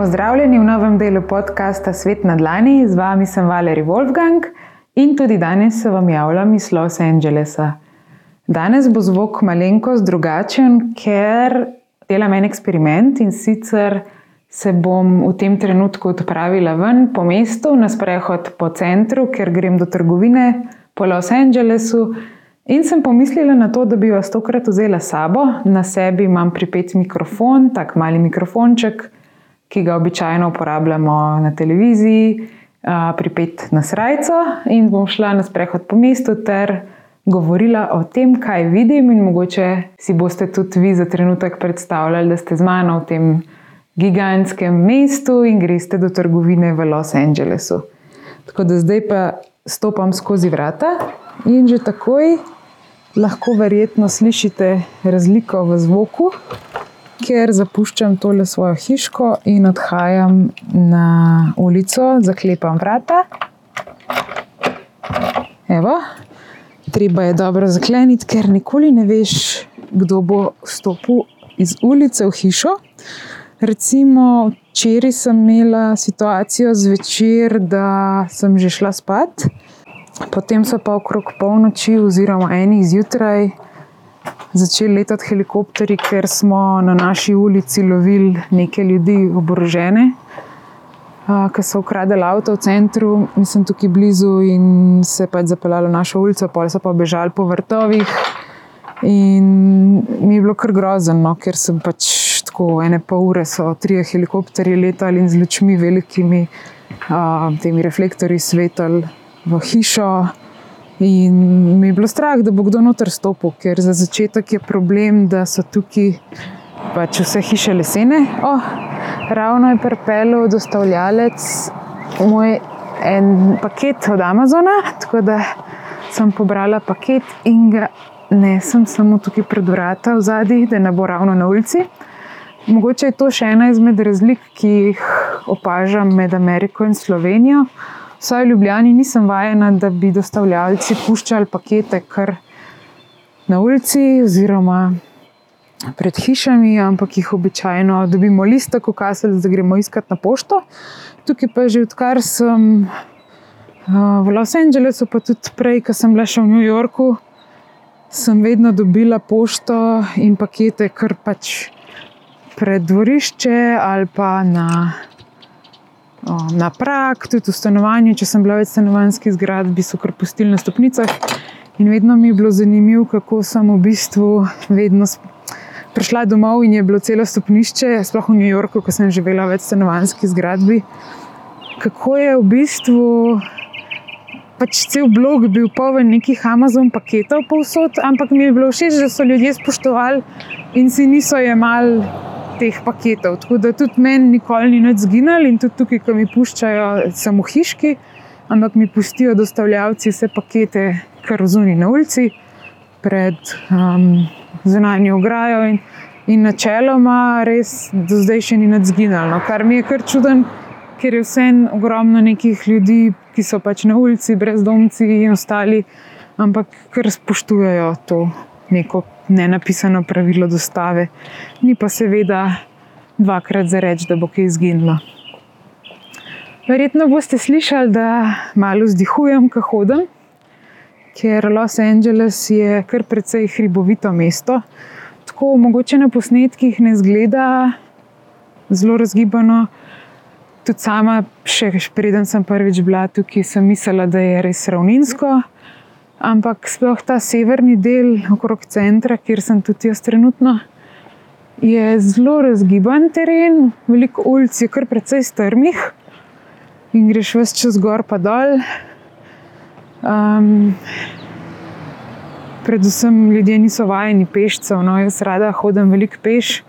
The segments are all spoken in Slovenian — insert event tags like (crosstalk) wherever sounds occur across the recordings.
Pozdravljeni v novem delu podcasta Svet na Dlani, z vami sem Valerij Wolfgang in tudi danes se vam javljam iz Los Angelesa. Danes bo zvok malenkost drugačen, ker delam en eksperiment in sicer se bom v tem trenutku odpravila ven po mestu na sprehod po centru, ker grem do trgovine po Los Angelesu. In sem pomislila na to, da bi vas tokrat vzela sabo. Na sebi imam pripet mikrofon, tak mali mikrofonček, ki ga običajno uporabljamo na televiziji, pripet na srajco in bom šla na sprehod po mestu ter govorila o tem, kaj vidim, in mogoče si boste tudi vi za trenutek predstavljali, da ste z mano v tem gigantskem mestu in greste do trgovine v Los Angelesu. Tako da zdaj pa stopam skozi vrata in že takoj lahko verjetno slišite razliko v zvoku, ker zapuščam tole svojo hiško in odhajam na ulico, zaklepam vrata. Evo, treba je dobro zakleniti, ker nikoli ne veš, kdo bo stopil iz ulice v hišo. Recimo, včeraj sem imela situacijo zvečer, da sem že šla spat. Potem so pa okrog polnoči, oziroma enih zjutraj, začeli letati helikopteri, ker smo na naši ulici lovili nekaj ljudi, oborožene, ki so ukradili avto v centru, mislim, tukaj blizu in se pač zapeljali v našo ulico, pa so pa bežali po vrtovih. In mi je bilo kar grozno, ker sem pač tako ene pol ure, so tri helikopterje letali in z lučmi velikimi, uh, temi reflektorji svetali v hišo. In mi je bilo strah, da bo kdo noter stopil, ker za začetek je problem, da so tukaj pač vse hiše lesene. Oh, ravno je pripeljal dostavljalec moj en paket od Amazona, tako da sem pobrala paket in ga nesem samo tukaj pred vrata v zadnji, da ne bo ravno na ulici. Mogoče je to še ena izmed razlik, ki jih opažam med Ameriko in Slovenijo. Vsaj v Ljubljani nisem vajena, da bi dostavljalci puščali pakete kar na ulici oziroma pred hišami, ampak jih običajno dobimo list, tako kasel, da gremo iskat na pošto. Tukaj pa že odkar sem v Los Angelesu, pa tudi prej, ko sem bila še v New Yorku, sem vedno dobila pošto in pakete kar pač pred dvorišče ali pa na na prak, tudi v stanovanju. Če sem bila v stanovanjski zgradbi, so kar pustili na stopnicah. In vedno mi je bilo zanimivo, kako sem v bistvu vedno prišla domov in je bilo celo stopnišče, sploh v New Yorku, ko sem živela v stanovanjski zgradbi. Kako je v bistvu pač cel blog bil poln nekih Amazon paketov povsod, ampak mi je bilo všeč, da so ljudje spoštovali in si niso jemali teh paketov. Tako da tudi meni nikoli ni več zginil in tudi tukaj, ko mi puščajo samo hiški, ampak mi pustijo dostavljavci vse pakete, kar zunaj na ulici, pred um, zunanjo ograjo. In, in načeloma res do zdaj še ni več zginil. No, kar mi je kar čuden, ker je vseeno ogromno nekih ljudi, ki so pač na ulici, brezdomci in ostali, ampak kar spoštujejo to neko nenapisano pravilo dostave, ni pa seveda dvakrat za reči, da bo kaj izginilo. Verjetno boste slišali, da malo vzdihujem, ko hodim, ker Los Angeles je kar precej hribovito mesto. Tako mogoče na posnetkih ne zgleda zelo razgibano. Tudi sama, še preden sem prvič bila tukaj, sem mislila, da je res ravninsko. Ampak sploh ta severni del okrog centra, kjer sem tudi jaz trenutno, je zelo razgiban teren, veliko ulic je kar precej strmih in greš vse čez gor in dol. Um, predvsem ljudje niso vajeni pešcev, no jaz rada hodim veliko peš,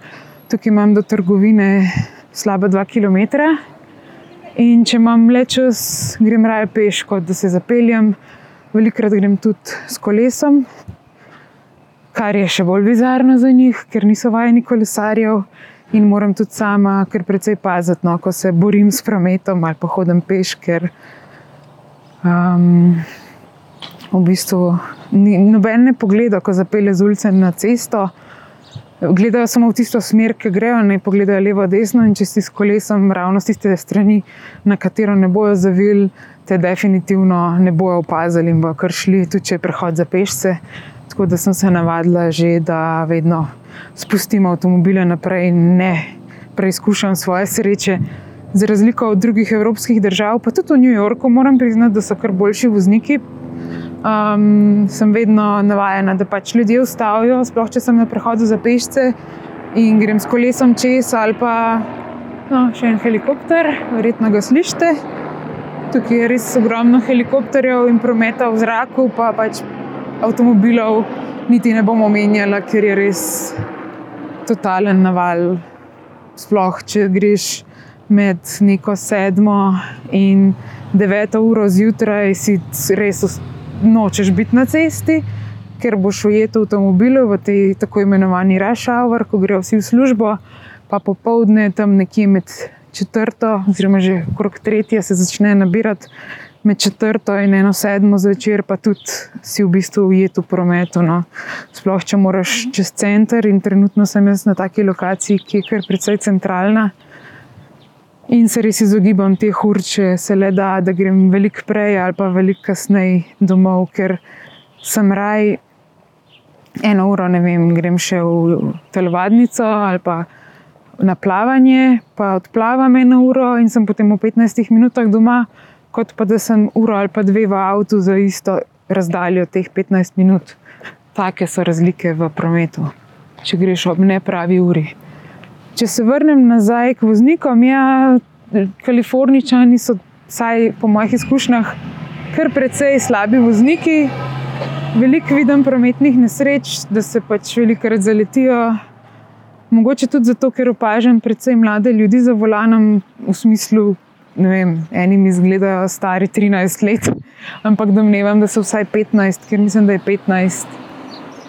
tukaj imam do trgovine slaba dva km. In če imam le čas, grem raje peš, kot da se zapeljem. Velikrat grem tudi s kolesom, kar je še bolj bizarno za njih, ker niso vajeni kolesarjev in moram tudi sama kar precej paziti, no, ko se borim s prometom ali pa hodim peš, ker um, v bistvu ni, noben ne pogleda, ko zapelje z ulice na cesto. gledajo samo v tisto smer, ki grejo, ne pogledajo levo, desno. In če si s kolesom ravno z tiste strani, na katero ne bojo zavili, te definitivno ne bojo opazili in bojo kar šli, tudi če je prehod za pešce. Tako da sem se navadila že, da vedno spustim avtomobile naprej in ne preizkušam svoje sreče. Za razliko od drugih evropskih držav, pa tudi v New Yorku, moram priznati, da so kar boljši vozniki, um, sem vedno navajena, da pač ljudje ustavijo, sploh če sem na prehodu za pešce in grem s kolesom čez ali pa no, še en helikopter, verjetno ga slišite. Tukaj je res ogromno helikopterjev in prometa v zraku, pa pač avtomobilov, niti ne bomo menjali, ker je res totalen naval. Sploh če greš med neko sedmo in deveto uro zjutraj, si res nočeš biti na cesti, ker boš ujet v avtomobilu v tej tako imenovani rush hour, ko grejo vsi v službo, pa popovdne tam nekje med četrto, oziroma že okrog tretje se začne nabirati. Med četrto in eno sedmo zvečer, pa tudi si v bistvu ujet v prometu. No. Sploh, če moraš čez center, in trenutno sem jaz na taki lokaciji, ki je kar precej centralna. In se res izogibam teh ur, če se le da, da grem veliko prej ali pa veliko kasneje domov, ker sem raj eno uro, ne vem, grem še v telovadnico ali pa na plavanje, pa odplavam eno uro in sem potem v 15 minutah doma, kot pa da sem uro ali pa dve v avtu za isto razdaljo teh 15 minut. Take so razlike v prometu, če greš ob nepravi uri. Če se vrnem nazaj k voznikom, ja, Kalifornijčani so, vsaj po mojih izkušnjah, kar precej slabi vozniki. Veliko vidim prometnih nesreč, da se pač velikokrat zaletijo. Mogoče tudi zato, ker opažam predvsem mlade ljudi za volanom, v smislu, da enim izgledajo stari 13 let, (laughs) ampak domnevam, da so vsaj 15, ker mislim, da je 15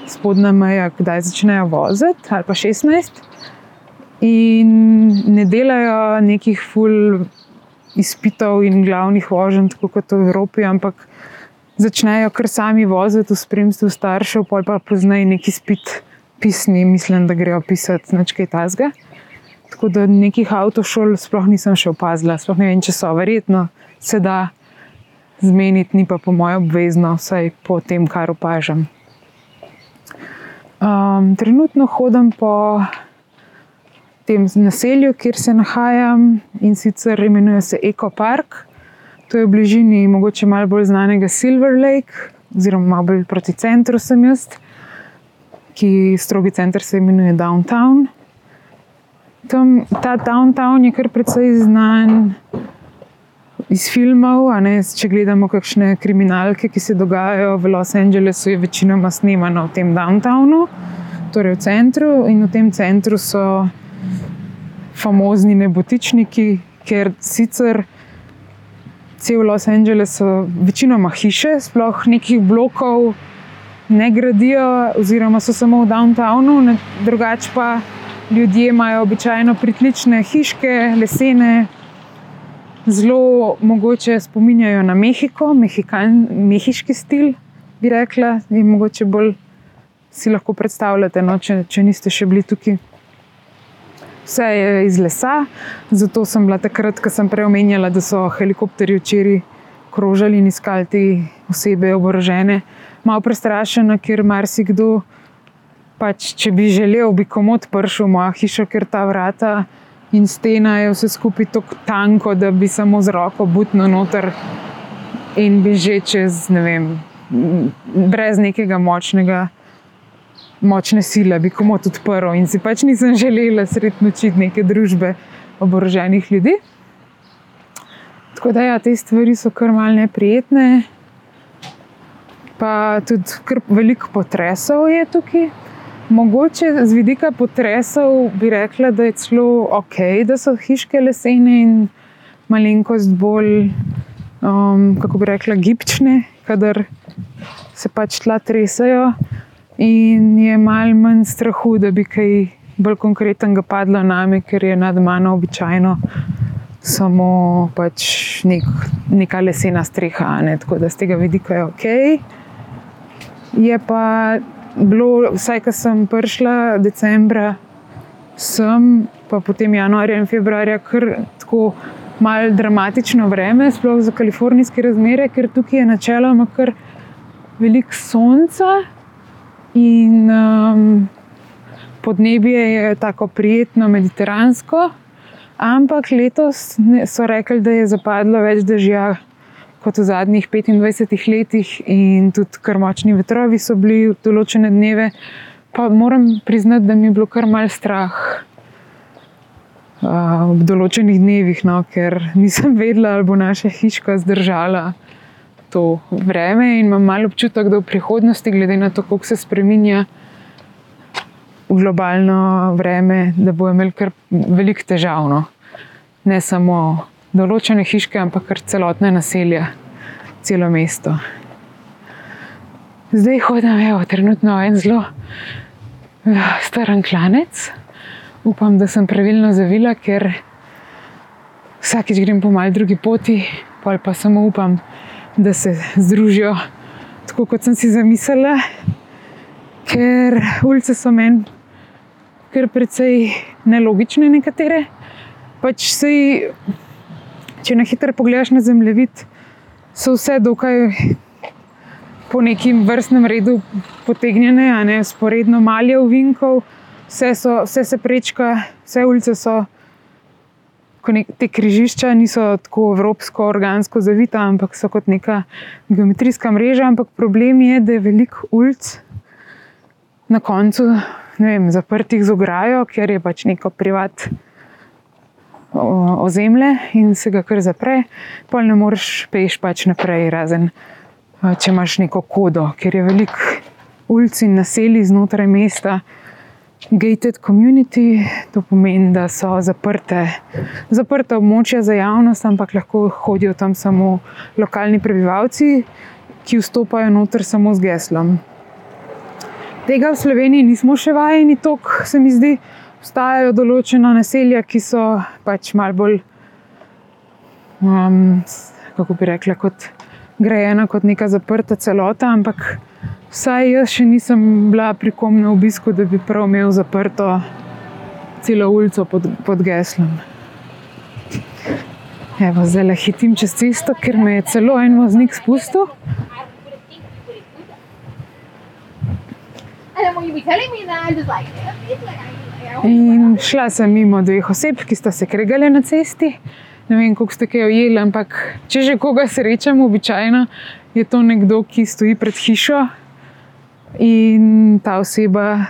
spodnja meja, kdaj začnejo voziti, ali pa 16 in ne delajo nekih full izpitov in glavnih voženj, tako kot v Evropi, ampak začnejo kar sami voziti v spremstvu staršev, pol pa poznajo neki spit pisni, mislim, da grejo pisati nekaj tasga. Tako da nekih avtošol sploh nisem še opazila, sploh ne vem, če so verjetno se da zmeniti, ni pa po mojem obvezno, vsaj po tem, kar opažam. Um, trenutno hodim po tem naselju, kjer se nahajam in sicer imenuje se Eco Park. To je v bližini mogoče malo bolj znanega Silver Lake, oziroma malo bolj proti centru sem jaz, ki strogi center se imenuje Downtown. Tam, ta Downtown je kar precej znan iz filmov. Ne, če gledamo kakšne kriminalke, ki se dogajajo v Los Angelesu, je večinoma snemano v tem Downtownu, torej v centru. In v tem centru so famozni nebotičniki, ker sicer cel Los Angeles so večinoma hiše, sploh nekih blokov ne gradijo, oziroma so samo v downtownu, drugače pa ljudje imajo običajno pritlične hiške, lesene. Zelo mogoče spominjajo na Mehiko, mehikan, mehiški stil, bi rekla, in mogoče bolj si lahko predstavljate, no, če, če niste še bili tukaj vse je iz lesa. Zato sem bila takrat, ko sem prej omenjala, da so helikopterji včeraj krožili in iskali te osebe oborožene, malo prestrašena, ker marsikdo, pač, če bi želel, bi komod prišel v mojo hišo, ker ta vrata in stena je vse skupaj tako tanko, da bi samo z roko butno noter in bi že čez, ne vem, brez nekega močnega močne sile, bi komot odprl in si pač nisem želela sred noči neke družbe oboroženih ljudi. Tako da ja, te stvari so kar mal neprijetne. Pa tudi veliko potresov je tukaj. Mogoče z vidika potresov bi rekla, da je celo ok, da so hiške lesene in malenkost bolj, um, kako bi rekla, gibčne, kadar se pač tla tresajo in je malo manj strahu, da bi kaj bolj konkretnega padlo na me, ker je nad mano običajno samo pač nek, neka lesena streha. Ne? Tako da z tega vidika je ok. Je pa bilo, vsaj ko sem prišla decembra, sem pa potem januarja in februarja kar tako malo dramatično vreme, sploh za kalifornijske razmere, ker tukaj je načeloma kar veliko sonca in um, podnebje je tako prijetno, mediteransko. Ampak letos so rekli, da je zapadlo več dežja kot v zadnjih 25 letih, in tudi kar močni vetrovi so bili v določene dneve. Pa moram priznati, da mi je bilo kar mal strah v določenih dnevih, no, ker nisem (laughs) vedela, ali bo naša hiška zdržala to vreme. In imam malo občutek, da v prihodnosti, glede na to, kako se spremenja globalno vreme, da bo imel kar veliko težav. No. Ne samo določene hiške, ampak kar celotne naselja, celo mesto. Zdaj hodim, evo, trenutno en zelo uh, staren klanec. Upam, da sem pravilno zavila, ker vsakeč grem po malce drugi poti, pa pa samo upam, da se združijo tako, kot sem si zamislila, ker ulice so meni kar precej nelogične, nekatere. Pač sej, če na hitro pogledaš na zemljevid, so vse dokaj po nekem vrstnem redu potegnjene, ne sporedno malje uvinkov, vse, so, vse se prečka, vse ulice so. Te križišča niso tako evropsko, organsko zavita, ampak so kot neka geometrijska mreža. Ampak problem je, da je veliko ulic na koncu vem, zaprtih z ograjo, ker je pač neko privat ozemlje in se ga kar zapre, pa ne moreš peš pač naprej, razen če imaš neko kodo, ker je veliko ulic in naselij znotraj mesta. Gated community, to pomeni, da so zaprte, zaprte območja za javnost, ampak lahko hodijo tam samo lokalni prebivalci, ki vstopajo noter samo z geslom. Tega v Sloveniji nismo še vajeni, tako se mi zdi. Obstajajo določena naselja, ki so pač malo bolj, um, kako bi rekla, kot grejena kot neka zaprta celota, ampak vsaj jaz še nisem bila pri kom na obisku, da bi prav imel zaprto celo ulico pod, pod geslom. Evo, zdaj le hitim čez cesto, ker me je celo en voznik spustil. In šla sem mimo dveh oseb, ki sta se kregale na cesti. Ne vem, kako ste kaj ujeli, ampak če že koga srečam, običajno je to nekdo, ki stoji pred hišo in ta oseba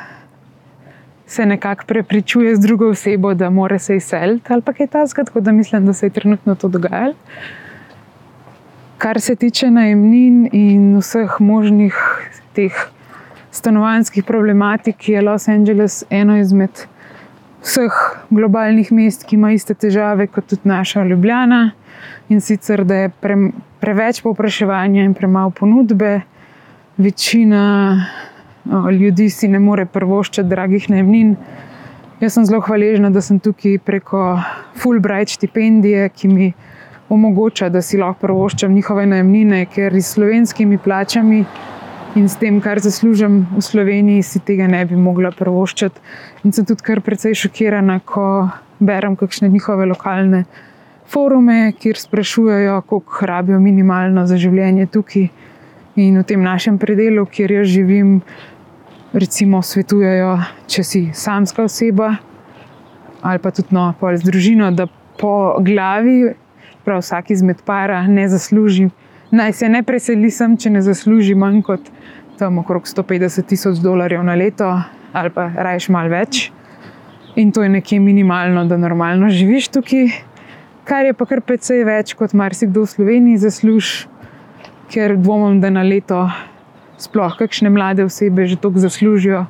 se nekako prepričuje z drugo osebo, da mora se izseliti ali pa kaj tasga, tako da mislim, da se je trenutno to dogajalo. Kar se tiče najemnin in vseh možnih teh stanovanjskih problematik je Los Angeles eno izmed vseh globalnih mest, ki ima iste težave kot tudi naša Ljubljana. In sicer, da je pre, preveč povpraševanja in premalo ponudbe, večina o, ljudi si ne more prvoščati dragih najemnin. Jaz sem zelo hvaležna, da sem tukaj preko Fulbright štipendije, ki mi omogoča, da si lahko prvoščam njihove najemnine, ker s slovenskimi plačami in s tem, kar zaslužim v Sloveniji, si tega ne bi mogla prvoščati. In sem tudi kar precej šokirana, ko berem kakšne njihove lokalne forume, kjer sprašujejo, koliko rabijo minimalno za življenje tukaj. In v tem našem predelu, kjer jaz živim, recimo svetujejo, če si samska oseba ali pa tudi no, z družino, da po glavi, prav vsak izmed para, ne zasluži naj se ne preseli sem, če ne zasluži manj kot tam okrog 150 tisoč dolarjev na leto, ali pa rajš malo več. In to je nekje minimalno, da normalno živiš tukaj, kar je pa kar precej več kot marsikdo v Sloveniji zasluži, ker dvomim, da na leto sploh kakšne mlade osebe že toliko zaslužijo.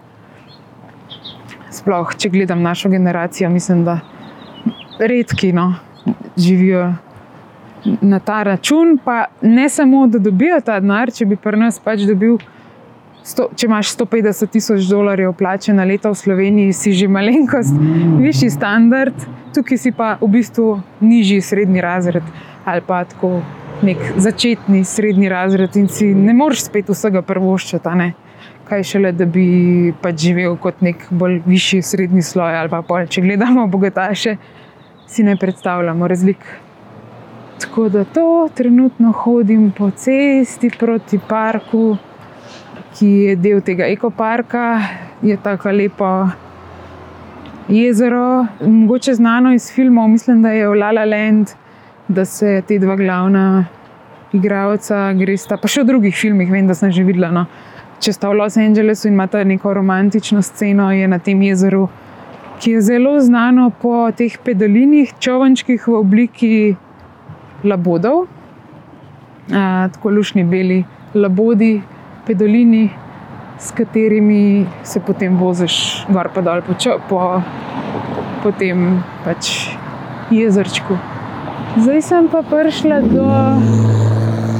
Sploh, če gledam našo generacijo, mislim, da redki no, živijo na ta račun, pa ne samo, da dobijo ta denar, če bi pri nas pač dobil. Sto, če imaš 150 tisoč dolarjev plače na leto v Sloveniji, si že malenkost višji standard, tukaj si pa v bistvu nižji srednji razred ali pa tako nek začetni srednji razred in si ne moreš spet vsega prvoščati, kaj šele, da bi pač živel kot nek bolj višji srednji sloj. Ali pa pol, če gledamo bogataše, si ne predstavljamo razlik. Tako da to trenutno hodim po cesti proti parku, ki je del tega ekoparka, je tako lepo jezero, mogoče znano iz filmov, mislim, da je v Lala Land, da se te dva glavna igralca gresta, pa še v drugih filmih, vem, da sem že videla. No. Če sta v Los Angelesu in imata neko romantično sceno, je na tem jezeru, ki je zelo znano po teh pedalinih, čovnčkih v obliki labodov, a, tako lušni beli labodi, pedalini, s katerimi se potem voziš gor in dol po, po, po tem pač jezerčku. Zdaj sem pa prišla do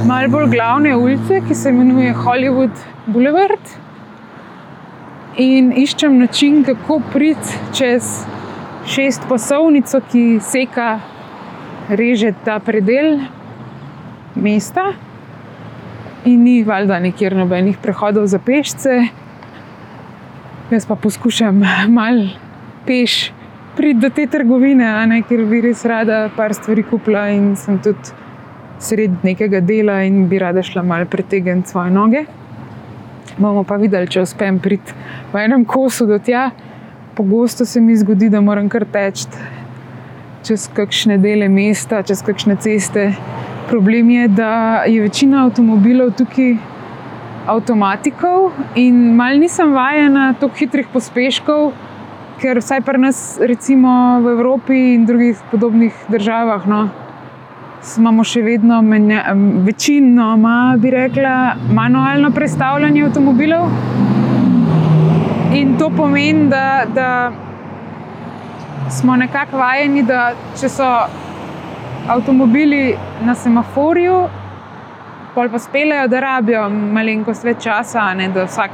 malo bolj glavne ulice, ki se imenuje Hollywood Boulevard. In iščem način, kako priti čez šest pasovnico, ki seka, reže ta predel mesta in ni valjda nikjer nobenih prehodov za pešce. Jaz pa poskušam mal peš priti do te trgovine, ne, ker bi res rada par stvari kupila in sem tudi sredi nekega dela in bi rada šla mal pretegniti svoje noge. Bomo pa videli, če uspem priti v enem kosu do tja. Pogosto se mi zgodi, da moram kar teči čez kakšne dele mesta, čez kakšne ceste, Problem je, da je večina avtomobilov tukaj avtomatikov in mal nisem vajena tako hitrih pospeškov, ker vsaj pri nas, recimo v Evropi in drugih podobnih državah, no, imamo še vedno menja, večino, ma, bi rekla, manualno predstavljanje avtomobilov. In to pomeni, da, da smo nekako vajeni, da če so avtomobili na semaforju, pol pa speljejo, da rabijo malenkost več časa, ne, da vsak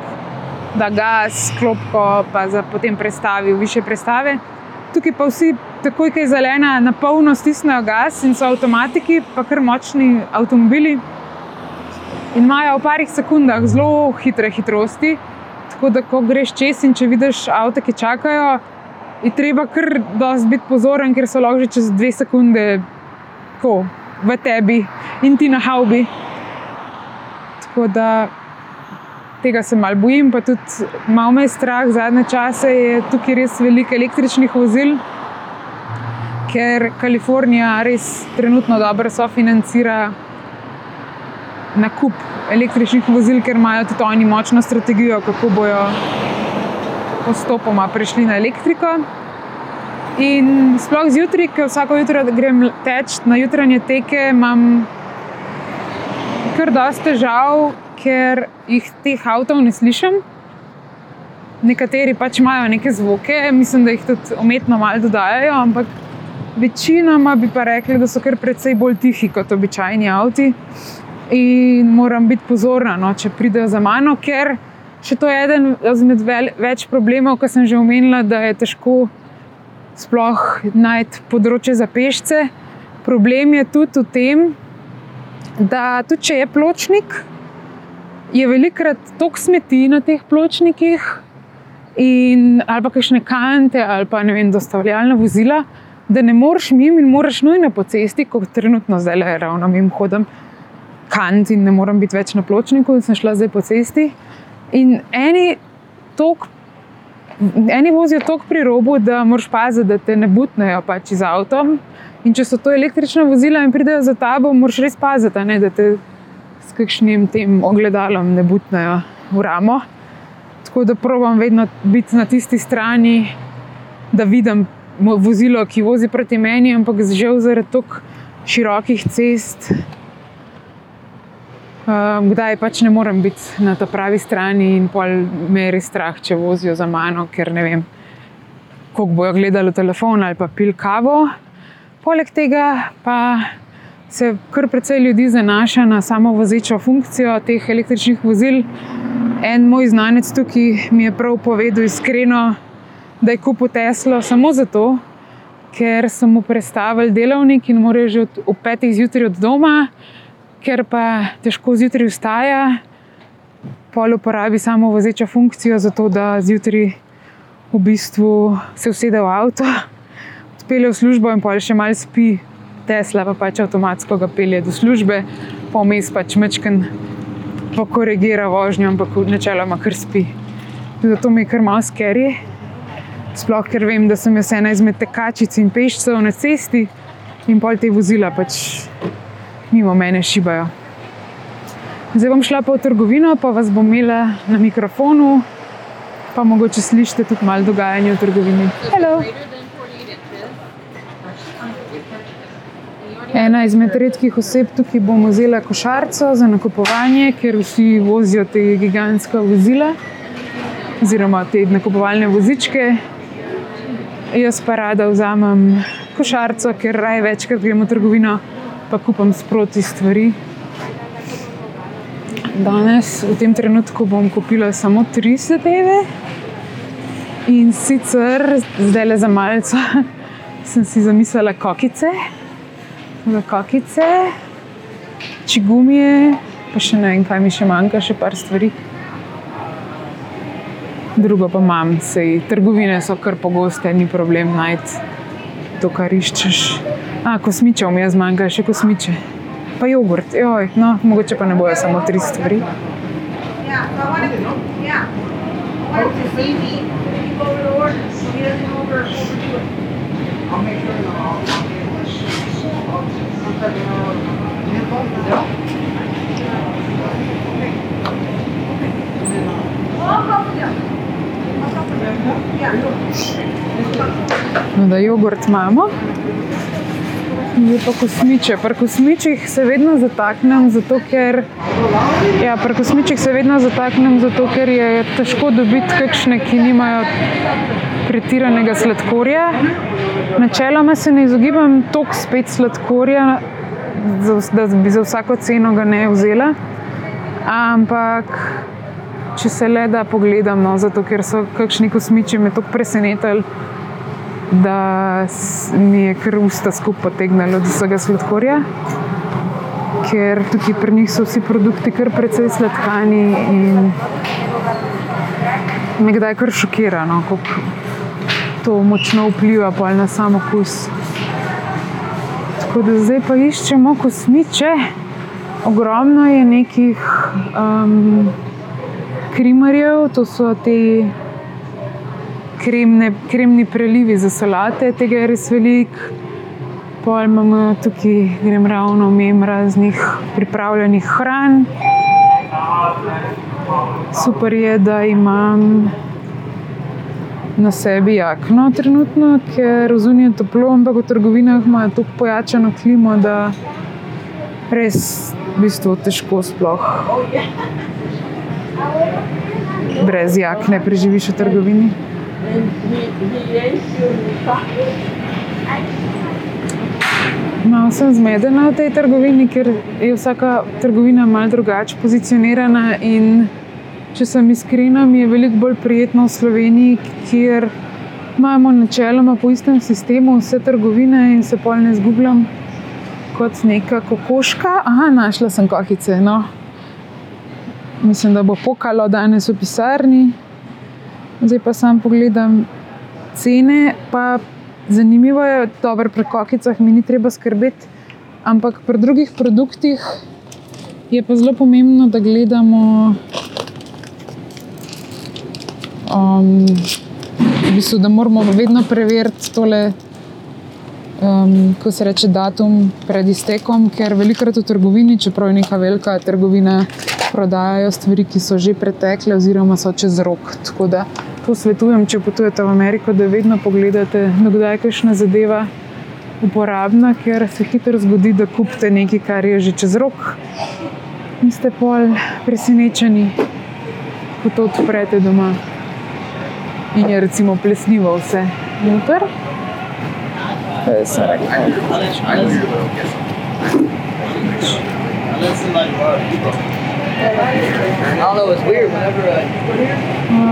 da gas, klopko, pa za potem prestavi više prestave. Tukaj pa vsi, takoj, ko je zelena, na polno stisnejo gas in so avtomatiki, pa kar močni avtomobili. In imajo v parih sekundah zelo hitre hitrosti. Tako da, ko greš čez in če vidiš avto, ki čakajo, je treba kar dosti biti pozoren, ker so lahko že čez dve sekunde tako v tebi in ti na haubi. Tako da tega se mal bojim, pa tudi malo me je strah. Zadnje čase je tukaj res veliko električnih vozil, ker Kalifornija res trenutno dobro sofinancira nakup električnih vozil, ker imajo tudi oni močno strategijo, kako bojo postopoma prešli na elektriko. In sploh zjutraj, ko vsako jutro grem teč na jutranje teke, imam kar dosta težav, ker jih teh avtomobilov ne slišim. Nekateri pač imajo neke zvoke, mislim, da jih tudi umetno malo dodajajo, ampak večinoma bi pa rekli, da so kar precej bolj tihi kot običajni avti. In moram biti pozorna, no, če pridejo za mano, ker še to je eden izmed več problemov, ki sem že omenila, da je težko sploh najti področje za pešce. Problem je tudi v tem, da tudi če je pločnik, je velikokrat toliko smeti na teh pločnikih, in, ali pa kakšne kante, ali pa ne vem, dostavljalna vozila, da ne moreš mimo in moraš nujno po cesti, kot trenutno zdaj le ravno mimo hodim. Kant in ne morem biti več na pločniku, in sem šla zdaj po cesti. In eni tok eni vozijo tako pri robu, da moraš paziti, da te ne butnejo pač z avtom. In če so to električna vozila in pridejo za tabo, moraš res paziti, ne, da te s kakšnim tem ogledalom ne butnejo v ramo. Tako da probujem vedno biti na tisti strani, da vidim vozilo, ki vozi proti meni, ampak že zaradi tako širokih cest kdaj pač ne morem biti na ta pravi strani in pol me je res strah, če vozijo za mano, ker ne vem, koliko bojo gledali telefon ali pa pil kavo. Poleg tega pa se kar precej ljudi zanaša na samo vozečo funkcijo teh električnih vozil. En moj znanec tukaj mi je prav povedal iskreno, da je kupil Teslo samo zato, ker so mu predstavili delovnik in morajo že ob petih zjutraj od doma ker pa težko zjutraj vstaja, pol uporabi samo vozečo funkcijo, zato da zjutraj v bistvu se usede v avto, (laughs) odpelje v službo in pol še mal spi. Tesla pa pač avtomatsko ga pelje do službe, pa vmes pač mečken pokorigira vožnjo, ampak načeloma kar spi. Zato mi je kar malo skeri. Sploh ker vem, da sem jaz ena izmed tekačic in pešcev na cesti in pol te vozila pač mimo mene šibajo. Zdaj bom šla pa v trgovino, pa vas bom imela na mikrofonu, pa mogoče slišite tudi malo dogajanja v trgovini. Hello. Ena izmed redkih oseb tukaj bom vzela košarico za nakupovanje, ker vsi vozijo te gigantska vozila, oziroma te nakupovalne vozičke. Jaz pa rada vzamem košarico, ker raje večkrat gremo v trgovino, pa kupam sproti stvari. Danes, v tem trenutku, bom kupila samo tri zadeve. In sicer zdaj le za malce (laughs) sem si zamislila kokice, za kokice, čigumije, pa še ne vem, kaj mi še manjka, še par stvari. Drugo pa imam, sej trgovine so kar pogoste, ni problem najti to, kar iščeš. A, kosmičev mi je zmanjka, še kosmiče. Pa jogurt, joj, no, mogoče pa ne bojo samo tri stvari. No, da jogurt imamo. Zdaj pa kosmiče. Pri kosmičih se vedno zataknem, zato ker, ja, pri kosmičih se vedno zataknem, zato ker je težko dobiti kakšne, ki nimajo pretiranega sladkorja. Načeloma se ne izogibam toliko spet sladkorja, da bi za vsako ceno ga ne vzela. Ampak če se le da pogledam, no, zato ker so kakšni kosmiči me tako presenetili da mi je kar usta skupaj potegnilo od vsega sladkorja. Ker tukaj pri njih so vsi produkti kar precej sladkani in me kdaj kar šokira, no, kako to močno vpliva na sam okus. Tako da zdaj pa iščemo kosmiče. Ogromno je nekih um, krimarjev, to so te kremne, kremni prelivi za solate, tega je res veliko. Pol imamo tukaj, grem ravno mem raznih pripravljenih hran. Super je, da imam na sebi jakno trenutno, ker je toplo, ampak v trgovinah imajo tako pojačano klimo, da res v bistvu težko sploh. Brez jakne preživiš v trgovini. Malo sem zmedena v tej trgovini, ker je vsaka trgovina malo drugače pozicionirana. Če sem iskrena, mi je veliko bolj prijetno v Sloveniji, kjer imamo načeloma po istem sistemu vse trgovine in se pol ne zgubljam kot neka kokoška. Aha, našla sem kokice. No. Mislim, da bo pokalo danes v pisarni. Zdaj pa sam pogledam cene. Pa zanimivo je, da pri kokicah mi ni treba skrbeti, ampak pri drugih produktih je pa zelo pomembno, da gledamo, um, v bistvu, da moramo vedno preveriti tole. Um, ko se reče datum pred iztekom, ker velikokrat v trgovini, čeprav je neka velika trgovina, prodajajo stvari, ki so že pretekle, oziroma so čez rok. Tako da to svetujem, če potujete v Ameriko, da vedno pogledate, kdaj je kakšna zadeva uporabna, ker se hitro zgodi, da kupite nekaj, kar je že čez rok. In ste pol presenečeni, ko to odprete doma. In je recimo plesnivo vse noter. To je vse rekla.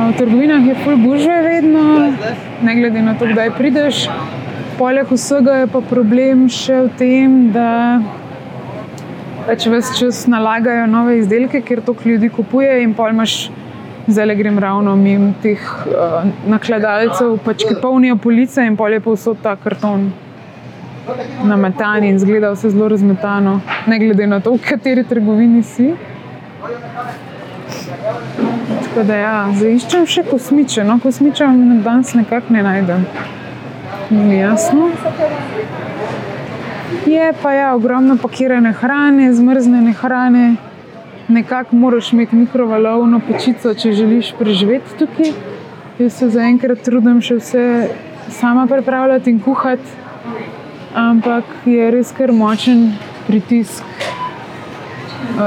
V trgovinah je full bužve vedno, ne glede na to, kdaj prideš. Poleg vsega je pa problem še v tem, da Pač ves čas nalagajo nove izdelke, ker to ljudi kupuje, in pol imaš, zdaj grem ravno mimo teh uh, nakladalcev, pač, ki polnijo police in pol je povsod ta karton. Nametan in zgleda vse zelo razmetano, ne glede na to, v kateri trgovini si. Tako da, ja, zdaj iščem še kosmiče, no kosmiče danes nekako ne najdem. Ni jasno. Je pa ja, ogromno pakirane hrane, zmrznjene hrane. Nekako moraš imeti mikrovalovno pečico, če želiš preživeti tukaj. Jaz se zaenkrat trudim še vse sama pripravljati in kuhati, ampak je res kar močen pritisk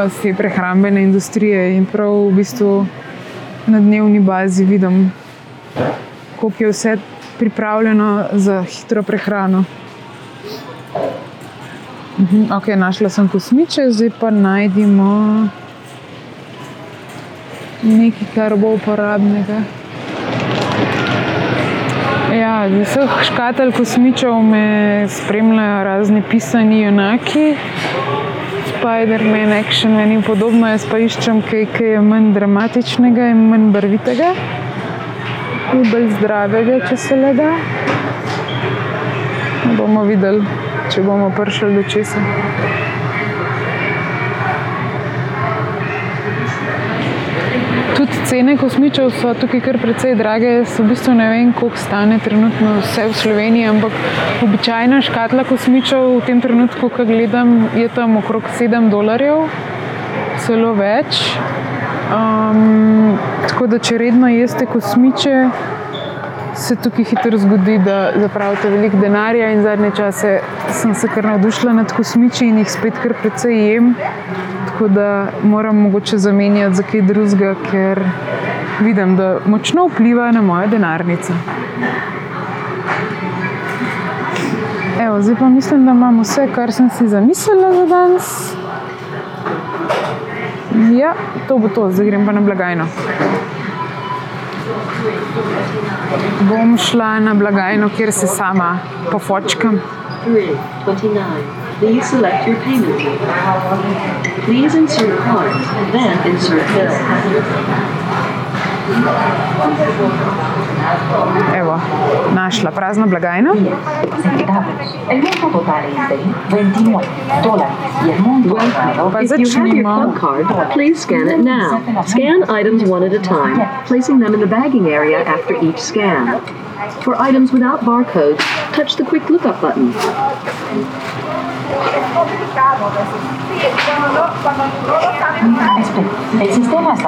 z te prehrambene industrije in prav v bistvu na dnevni bazi vidim, koliko je vse pripravljeno za hitro prehrano. Mhm, ok, našla sem kosmiče, zdaj pa najdemo nekaj, kar bo uporabnega. Ja, z vseh škatelj kosmičev me spremljajo razni pisani junaki. Spider-Man, Action Man in podobno, jaz pa iščem kaj, kaj je manj dramatičnega in manj barvitega. In bolj zdravega, če se le da. Bomo videli če bomo prišli do česa. Tudi cene kosmičev so tukaj kar precej drage. Jaz v bistvu ne vem, koliko stane trenutno vse v Sloveniji, ampak običajna škatla kosmičev v tem trenutku, ko gledam, je tam okrog 7 dolarjev, celo več. Um, tako da, če redno jeste kosmiče, se tukaj hitro zgodi, da zapravite veliko denarja. In zadnje čase sem se kar navdušila nad kosmiči in jih spet kar precej jem. Tako da moram mogoče zamenjati za kaj drugega, ker vidim, da močno vpliva na mojo denarnico. Evo, zdaj pa mislim, da imamo vse, kar sem si zamislila za danes. Ja, to bo to, zdaj grem pa na blagajno. Bom šla na blagajno, kjer se sama pofočkam. Please select your payment method. Please insert card, then insert bill. Evo, našla prazno blagajno. El monto total es 29 dólares y el monto pagado If you have your club card, please scan it now. Scan items one at a time, placing them in the bagging area after each scan. For items without barcodes, touch the quick lookup button.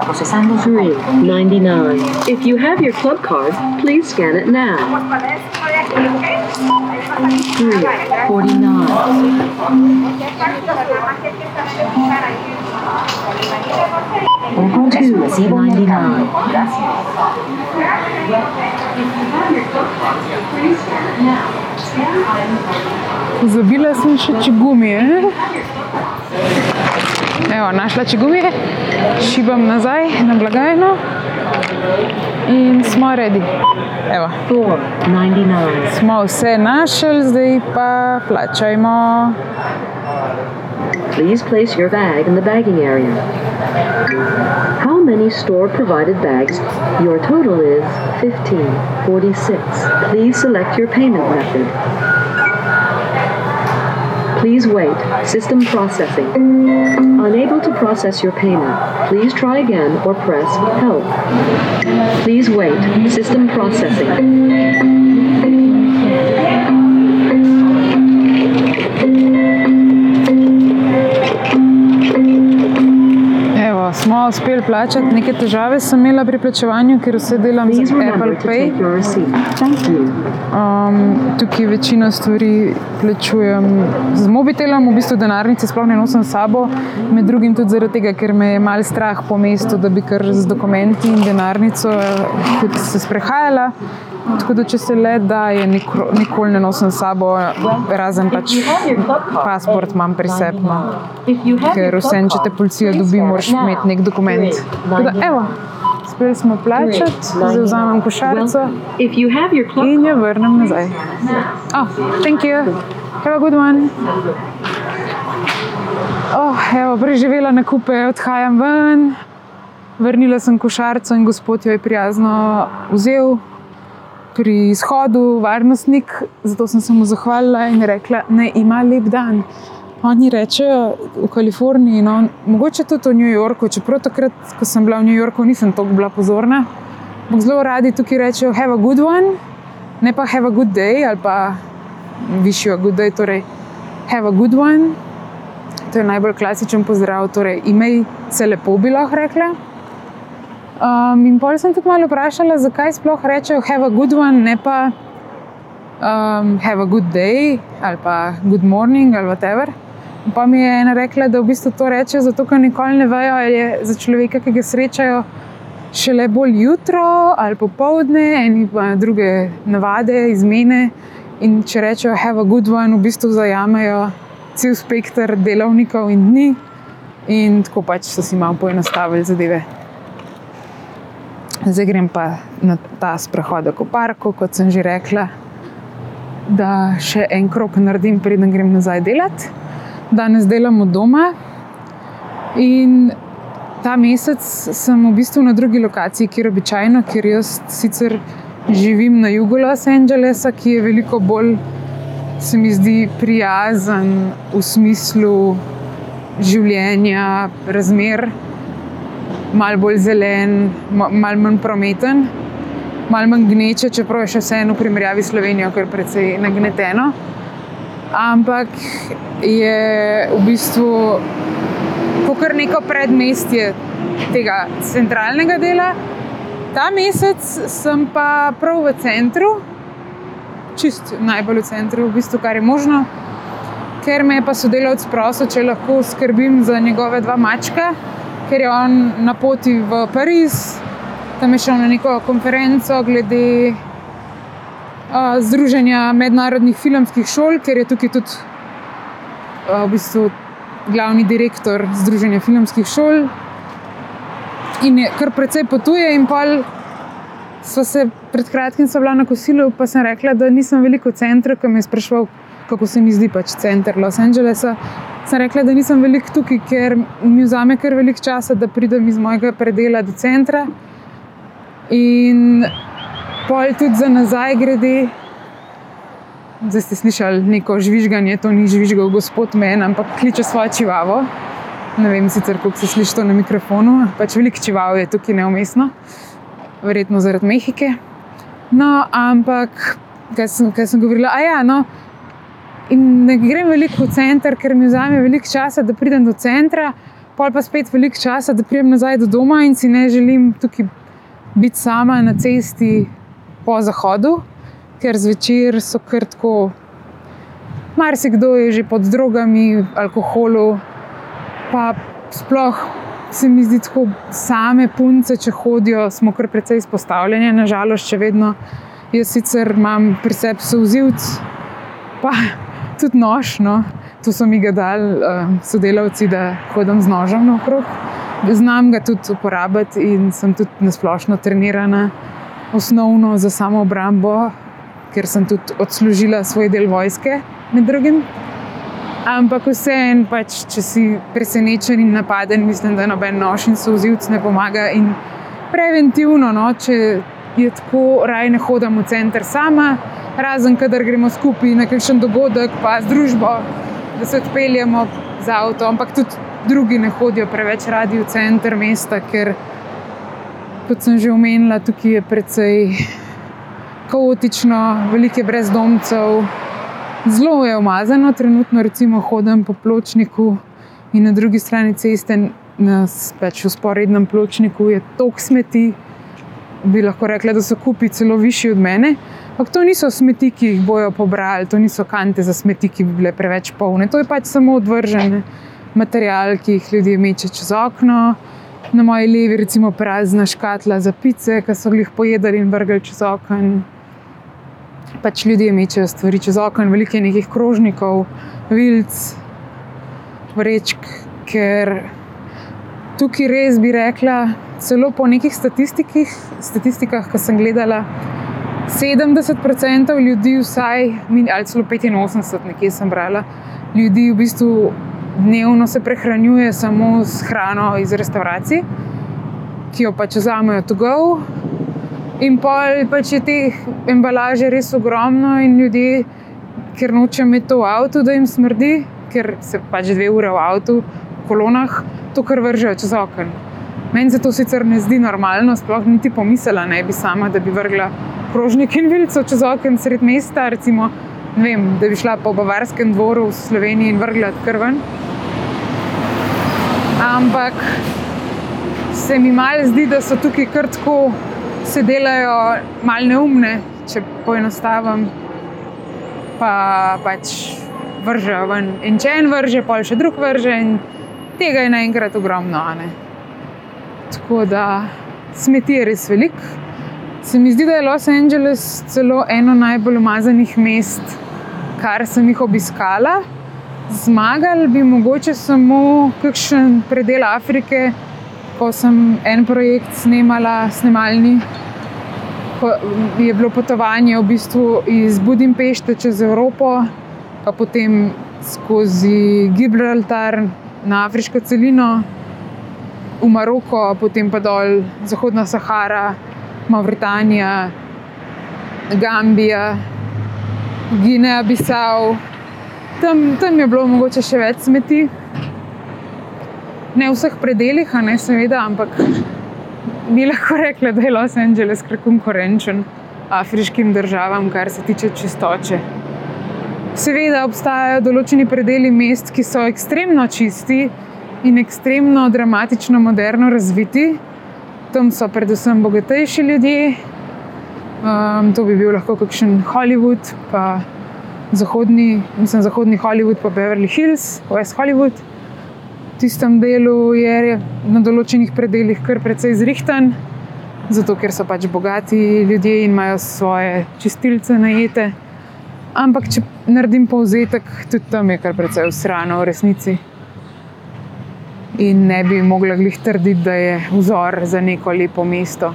Procesando su 3.99. If you have your club card, please scan it now. 3.49. Un punto de su recibo 99. Zabila sem še čigumije. Evo, našla čigumije, šibam nazaj na blagajno in smo redi. Evo, 4.99. smo vse našli, zdaj pa plačajmo. Please place your bag in the bagging area. How many store provided bags? Your total is 1546. Please select your payment method. Please wait. System processing. Unable to process your payment. Please try again or press help. Please wait. System processing. Smo uspeli plačati. Neke težave sem imela pri plačevanju, ker vse delam z Apple Pay. Um, tukaj večino stvari plačujem z mobitelom, v bistvu denarnice sploh ne nosim s sabo, med drugim tudi zaradi tega, ker me je mal strah po mestu, da bi kar z dokumenti in denarnico eh, se sprehajala. Tako da, če se le da, je nikoli ne nosim s sabo, razen pač pasport imam pri sebi. No. Ker vse, če te policija dobi, moraš imeti nek dokument. Tako da, evo, uspeli smo plačati, zdaj vzamem košarico in jo vrnem nazaj. Oh, thank you. Have a good one. Oh, evo, preživela na kupe, odhajam ven, vrnila sem košarico in gospod jo je prijazno vzel pri izhodu, varnostnik, zato sem se mu zahvalila in rekla, da ima lep dan. Oni rečejo v Kaliforniji, no, mogoče tudi v New Yorku, čeprav takrat, ko sem bila v New Yorku, nisem tako bila pozorna. Ampak zelo radi tukaj rečejo, have a good one, ne pa have a good day ali pa višjo good day, torej have a good one. To je najbolj klasičen pozdrav, torej imej se lepo, bi lahko rekla. Um, in pol sem tudi malo vprašala, zakaj sploh rečejo have a good one, ne pa um, have a good day ali pa good morning ali whatever. In Pa mi je ena rekla, da v bistvu to reče, zato ker nikoli ne vejo, ali je za človeka, ki ga srečajo, šele bolj jutro ali popovdne, eni pa druge navade, izmene. In če rečejo have a good one, v bistvu zajamejo cel spektr delovnikov in dni, in tako pač so si malo poenostavili zadeve. Zdaj grem pa na ta sprehod po parku, kot sem že rekla, da še en krok naredim, preden grem nazaj delati. Danes delam od doma in ta mesec sem v bistvu na drugi lokaciji, kjer običajno, ker jaz sicer živim na jugu Los Angelesa, ki je veliko bolj, se mi zdi, prijazen v smislu življenja, razmer malo bolj zelen, ma- malo manj prometen, malo manj gneče, čeprav je še vseeno v primerjavi s Slovenijo kar precej nagneteno. Ampak je v bistvu kar neko predmestje tega centralnega dela. Ta mesec sem pa prav v centru, čist najbolj v centru, v bistvu, kar je možno, ker me je pa sodelavec prosil, če lahko skrbim za njegove dva mačka, ker je on na poti v Pariz, tam je šel na neko konferenco glede uh, Združenja mednarodnih filmskih šol, ker je tukaj tudi uh, v bistvu glavni direktor Združenja filmskih šol. In je kar precej potuje, in pa smo se pred kratkim sva bila na kosilu, pa sem rekla, da nisem veliko v centru, ki me je sprašval, kako se mi zdi pač center Los Angelesa. Sem rekla, da nisem veliko tukaj, ker mi vzame kar veliko časa, da pridem iz mojega predela do centra. In pol tudi za nazaj grede. Zdaj ste slišali neko žvižganje, to ni žvižgal gospod Men, ampak kliče svojo čivavo. Ne vem sicer, kako se sliši to na mikrofonu, pač veliko čivav je tukaj neumestno, verjetno zaradi Mehike. No, ampak, kaj sem, kaj sem govorila, a ja, no. In ne grem veliko v center, ker mi vzame veliko časa, da pridem do centra, pol pa spet veliko časa, da pridem nazaj do doma in si ne želim tukaj biti sama na cesti po zahodu, ker zvečer so kar tako. Marsikdo je že pod drogami, alkoholu, pa sploh se mi zdi tako, same punce, če hodijo, smo kar precej izpostavljeni, nažalost, še vedno. Jaz sicer imam pri sebi sozivc, pa tudi nož. No. To so mi ga dali uh, sodelavci, da hodim z nožem naokrog. Znam ga tudi uporabiti in sem tudi nasplošno trenirana, osnovno za samo obrambo, ker sem tudi odslužila svoj del vojske, med drugim. Ampak vseeno, pač, če si presenečen in napaden, mislim, da noben nož in sozivc ne pomaga. In preventivno, no, če je tako, raje ne hodim v center sama, razen kadar gremo skupaj na kakšen dogodek, pa z družbo, da se odpeljemo z avtom. Ampak tudi drugi ne hodijo preveč radi v center mesta, ker, kot sem že omenila, tukaj je precej kaotično, veliko je brezdomcev. Zelo je umazano, trenutno recimo hodim po pločniku in na drugi strani ceste, na pač v sporednem pločniku, je toliko smeti, bi lahko rekla, da so kupi celo višji od mene. Ampak to niso smeti, ki jih bojo pobrali, to niso kante za smeti, ki bi bile preveč polne. To je pač samo odvržen material, ki jih ljudje meče čez okno. Na moji levi, recimo, prazna škatla za pice, ki so jih pojedali in vrgli čez okno. Pač ljudje mečejo stvari čez okno, veliko je nekih krožnikov, vilc, vrečk, ker tukaj res bi rekla, celo po nekih statistikah, ki sem gledala, 70% ljudi, vsaj, ali celo 85%, nekje sem brala, ljudi v bistvu dnevno se prehranjuje samo s hrano iz restavracij, ki jo pač vzamejo to go. In pol pač je teh embalaže res ogromno, in ljudje, ker nočejo imeti to v avtu, da jim smrdi, ker se pač dve ure v avtu, v kolonah, to kar vržejo čez okno. Meni se to sicer ne zdi normalno, sploh niti pomislila ne bi sama, da bi vrgla krožnik in vilico čez okno sred mesta, recimo, vem, da bi šla po Bavarskem dvoru v Sloveniji in vrgla krven. Ampak se mi malo zdi, da so tukaj kar tako, se delajo malo neumne, če poenostavim, pa pač vržejo ven. In če en vrže, pa še drug vrže, in tega je naenkrat ogromno. ne. Tako da smeti je res veliko. Se mi zdi, da je Los Angeles celo eno najbolj umazanih mest, kar sem jih obiskala. Zmagali bi mogoče samo kakšen predel Afrike, ko sem en projekt snemala, snemalni. Je bilo potovanje v bistvu iz Budimpešte čez Evropo, pa potem skozi Gibraltar na afriško celino, v Maroko, potem pa dol Zahodna Sahara, Mauritanija, Gambija, Gineja, Bisau. Tam, tam je bilo mogoče še več smeti. Ne v vseh predeljih, ne seveda, ampak bi lahko rekla, da je Los Angeles kar konkurenčen afriškim državam, kar se tiče čistoče. Seveda obstajajo določeni predeli mest, ki so ekstremno čisti in ekstremno dramatično moderno razviti. Tam so predvsem bogatejši ljudje, um, to bi bil lahko kakšen Hollywood, pa zahodni, mislim, zahodni Hollywood, pa Beverly Hills, West Hollywood. V tistem delu je na določenih predeljih kar precej zrihtan, zato ker so pač bogati ljudje in imajo svoje čistilce najete. Ampak, če naredim povzetek, tudi tam je kar precej usrano v resnici. In ne bi mogla glih trditi, da je vzor za neko lepo mesto.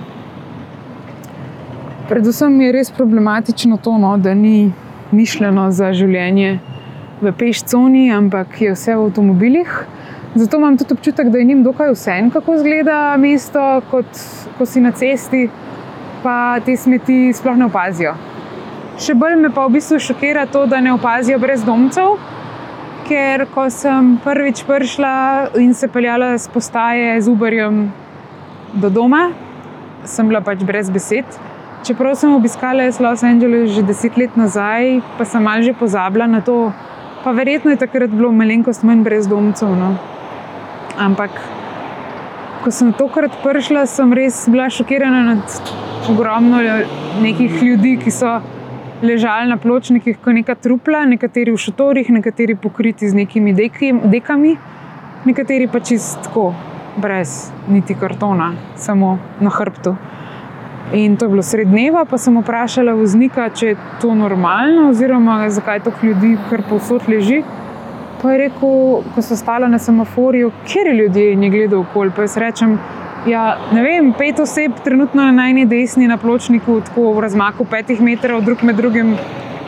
Predvsem je res problematično to, no, da ni mišljeno za življenje v pešconi, ampak je vse v avtomobilih. Zato imam tudi občutek, da je njim dokaj vse, kako izgleda mesto, kot ko si na cesti, pa te smeti sploh ne opazijo. Še bolj me pa v bistvu šokira to, da ne opazijo brezdomcev, ker ko sem prvič prišla in se peljala s postaje z Uberjem do doma, sem bila pač brez besed. Čeprav sem obiskala Los Angeles že deset let nazaj, pa sem malo že pozabila na to, pa verjetno je takrat bilo malenkost manj brezdomcev. No. Ampak, ko sem tokrat prišla, sem res bila šokirana nad ogromno nekih ljudi, ki so ležali na pločnikih, kot neka trupla, nekateri v šotorih, nekateri pokriti z nekimi deki, dekami, nekateri pa čistko, brez niti kartona, samo na hrbtu. In to je bilo sred dneva, pa sem vprašala voznika, če je to normalno, oziroma zakaj to ljudi kar povsod leži. Pa je rekel, ko so stala na semaforju, kjer je ljudje in je gledal okolje. Pa jaz rečem, ja, ne vem, pet oseb trenutno na najni desni na pločniku, tako v razmaku petih metrov, drug med drugim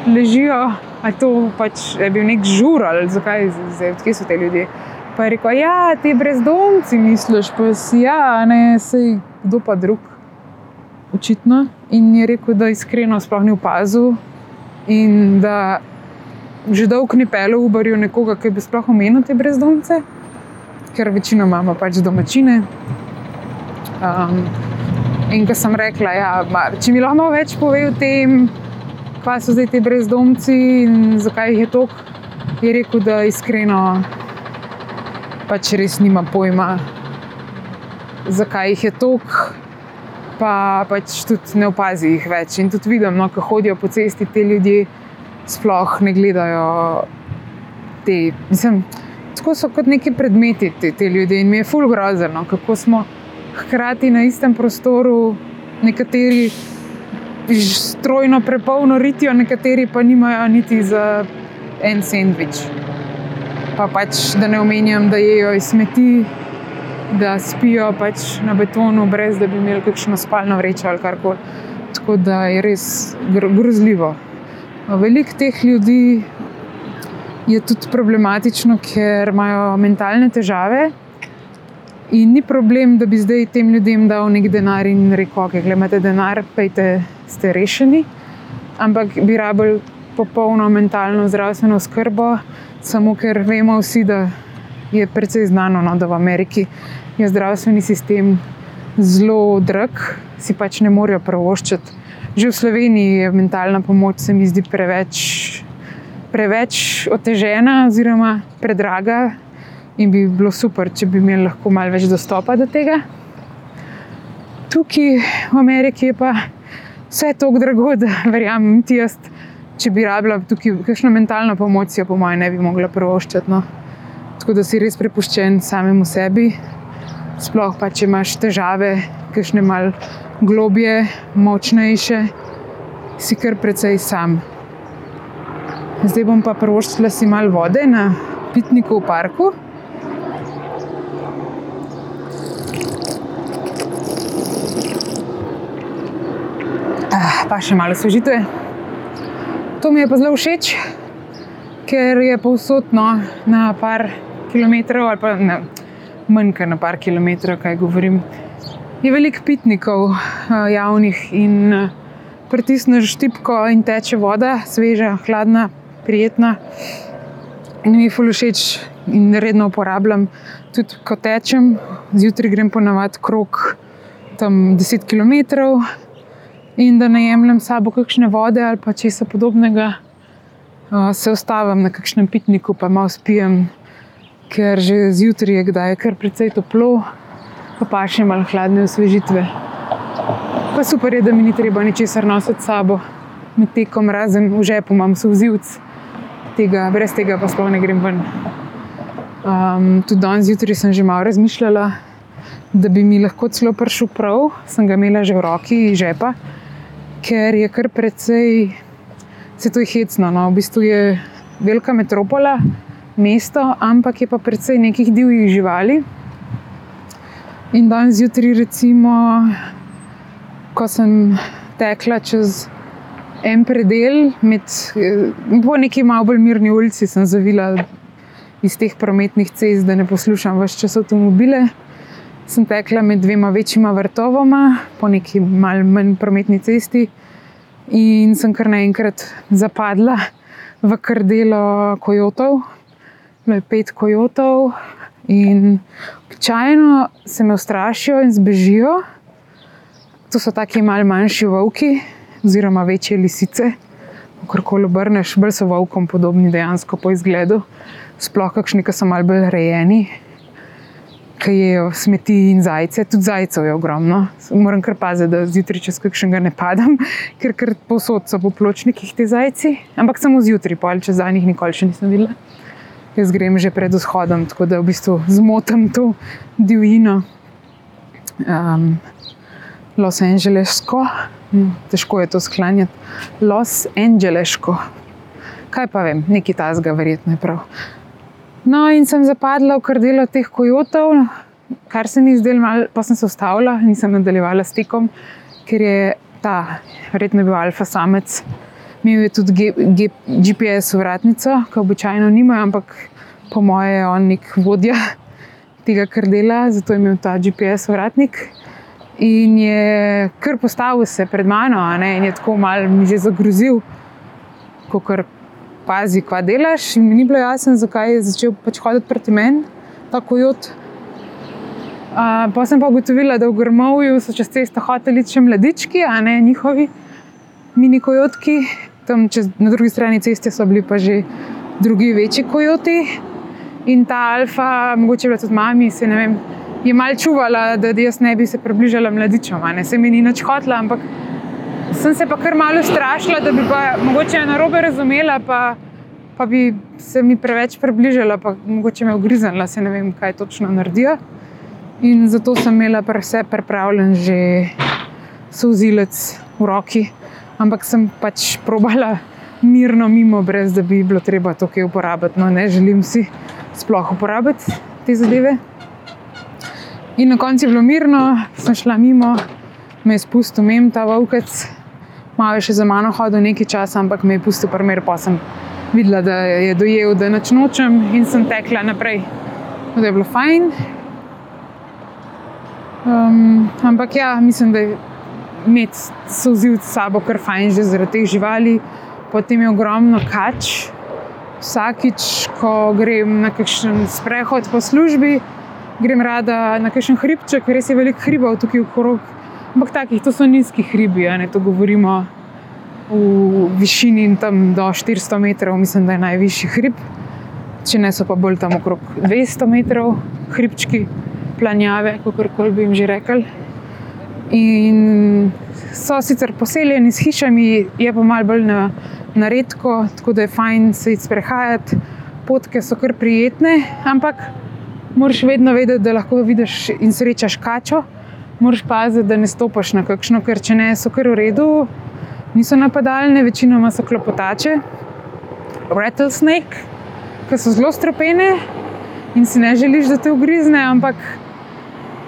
ležijo. A to pač je bil nek žur ali zakaj, zdaj, kje so te ljudje. Pa je rekel, ja, ti brezdomci misliš, pa si ja, ne, sej kdo pa drug očitno. In je rekel, da iskreno sploh ni opazil in da že dolgo ni pel v Uberju nekoga, ki bi sploh omenil te brezdomce, ker večino imamo pač domačine. Um, in ko sem rekla, ja, ma, če mi lahko več pove o tem, kaj so zdaj ti brezdomci in zakaj jih je toliko, je rekel, da iskreno pač res nima pojma, zakaj jih je toliko pa pač tudi ne opazi jih več. In tudi vidim, no, ko hodijo po cesti, ti ljudje sploh ne gledajo te. Mislim, tako so kot neki predmeti, te, te ljudje. In mi je ful grozno, kako smo hkrati na istem prostoru, nekateri strojno prepolno ritijo, nekateri pa nimajo niti za en sendvič. Pa pač, da ne omenjam, da jejo iz smeti, da spijo pač na betonu, brez da bi imeli kakšno spalno vrečo ali kar koli. Tako da je res grozljivo. Veliko teh ljudi je tudi problematično, ker imajo mentalne težave. In ni problem, da bi zdaj tem ljudem dal nek denar in rekel, ok, imate denar, pejte, ste rešeni. Ampak bi rabili popolno mentalno zdravstveno skrbo, samo ker vemo vsi, da je precej znano, no, da v Ameriki je zdravstveni sistem zelo drag, si pač ne morejo prvoščiti. Že v Sloveniji je mentalna pomoč, se mi zdi, preveč, preveč otežena oziroma predraga. In bi bilo super, če bi imeli lahko malo več dostopa do tega. Tukaj v Ameriki je pa vse tako drago, da verjamem, ti jaz, če bi rabila tukaj kakšno mentalno pomoč, jo po mojem ne bi mogla prvoščiti. No. Tako da si res prepuščen samemu sebi, sploh pa če imaš težave, kakšne mal globje, močnejše, si kar precej sam. Zdaj bom pa prvoščila si malo vode na pitniku v parku. Pa še malo svežitve. To mi je pa zelo všeč, ker je povsod no, na par kilometrov, ali pa ne, manj kot na par kilometrov, kaj govorim. Je veliko pitnikov uh, javnih in uh, pritisneš tipko in teče voda, sveža, hladna, prijetna. In mi je ful všeč in redno uporabljam. Tudi ko tečem, zjutraj grem ponavadi krok tam 10 km in da ne jemljem sabo kakšne vode ali pa česa podobnega, uh, se ustavim na kakšnem pitniku, pa malo spijem, ker že zjutraj je kdaj kar precej toplo, pa pa še malo hladne osvežitve. Pa super je, da mi ni treba ničesar nositi sabo med tekom, razen v žepu imam sovzivc, tega, brez tega pa sploh ne grem ven. Um, tudi danes zjutraj sem že malo razmišljala, da bi mi lahko celo prišel prav, sem ga imela že v roki žepa, ker je kar precej, se to je hecno. No? V bistvu je velika metropola, mesto, ampak je pa precej nekih divjih živali. In danes zjutraj, recimo, ko sem tekla čez en predel, med, po neki malo bolj mirni ulici, sem zavila iz teh prometnih cest, da ne poslušam več čas avtomobile. Sem tekla med dvema večjima vrtovoma, po neki malce manj prometni cesti, in sem kar naenkrat zapadla v krdelo kojotov, bilo je pet kojotov, in običajno se me ustrašijo in zbežijo. To so taki malce manjši volki, oziroma večje lisice. Kar koli obrneš, bolj so volkom podobni dejansko po izgledu, sploh kakšni, ki so malce bolj rejeni, ki jejo smeti in zajce. Tudi zajcev je ogromno. Moram kar paziti, da zjutraj čez kakšnega ne padam, (laughs) ker kar posod so po pločnikih ti zajci. Ampak samo zjutraj, pol čez zadnjih nikoli še nisem videla. Jaz grem že pred vzhodom, tako da v bistvu zmotam to divjino. Um, Los Angelesko, hm, težko je to sklanjati, Los Angelesko. Kaj pa vem, neki tasga, verjetno je prav. No, in sem zapadla v krdelo teh kojotov, kar se mi zdelo malo, pa sem se ustavila in sem nadaljevala s tekom, ker je ta, verjetno bil alfa samec, imel je tudi G, G, GPS vratnico, ki običajno nimajo, ampak po moje je on nek vodja (laughs) tega krdela, zato je imel ta GPS vratnik. In je kar postavil se pred mano, ne, in je tako malo mi že zagrozil, ko kar pazi, kva delaš. In mi ni bilo jasno, zakaj je začel pač hoditi proti meni, ta kojot. Uh, pa sem pa ugotovila, da v Grmovju so čez cesto hoteli še mladički, a ne njihovi mini kojotki. Tam čez, na drugi strani ceste so bili pa že drugi večji kojoti. In ta alfa, mogoče bila tudi mami, se ne vem, je mal čuvala, da jaz ne bi se približala mladičom. a Ne? Se mi ni nič hotla, ampak sem se pa kar malo strašila, da bi pa mogoče na robe razumela, pa, pa bi se mi preveč približala, pa mogoče me ugriznila, se ne vem, kaj točno naredijo. In zato sem imela vse pripravljen že sozilec v roki, ampak sem pač probala mirno mimo, brez da bi bilo treba to kaj uporabiti. No, ne želim si sploh uporabiti te zadeve. In na koncu je bilo mirno, sem šla mimo, me je spustil mem ta volkec, malo je še za mano hodil nekaj časa, ampak me je pustil primer, pa sem videla, da je dojel, da noč nočem in sem tekla naprej. Da je bilo fajn. Um, ampak ja, mislim, da je imeti sozivc s sabo kar fajn že zaradi teh živali. Potem je ogromno kač. Vsakič, ko grem na kakšen sprehod po službi, grem rada na kakšen hribček, res je veliko hribov tukaj okrog. Ampak takih, to so nizki hribi, ne to govorimo v višini tam do 400 metrov, mislim, da je najvišji hrib. Če ne so pa bolj tam okrog 200 metrov, hribčki, planjave, kako koli bi jim že rekli. In so sicer poseljeni s hišami, je pa malo bolj na, na redko, tako da je fajn se iti sprehajati. Potke so kar prijetne, ampak moraš vedno vedeti, da lahko vidiš in srečaš kačo. Moraš paziti, da ne stopiš na kakšno, ker če ne, so kar v redu, niso napadalne, večinoma so klopotače. Rattlesnake, ki so zelo stropene in si ne želiš, da te ugrizne, ampak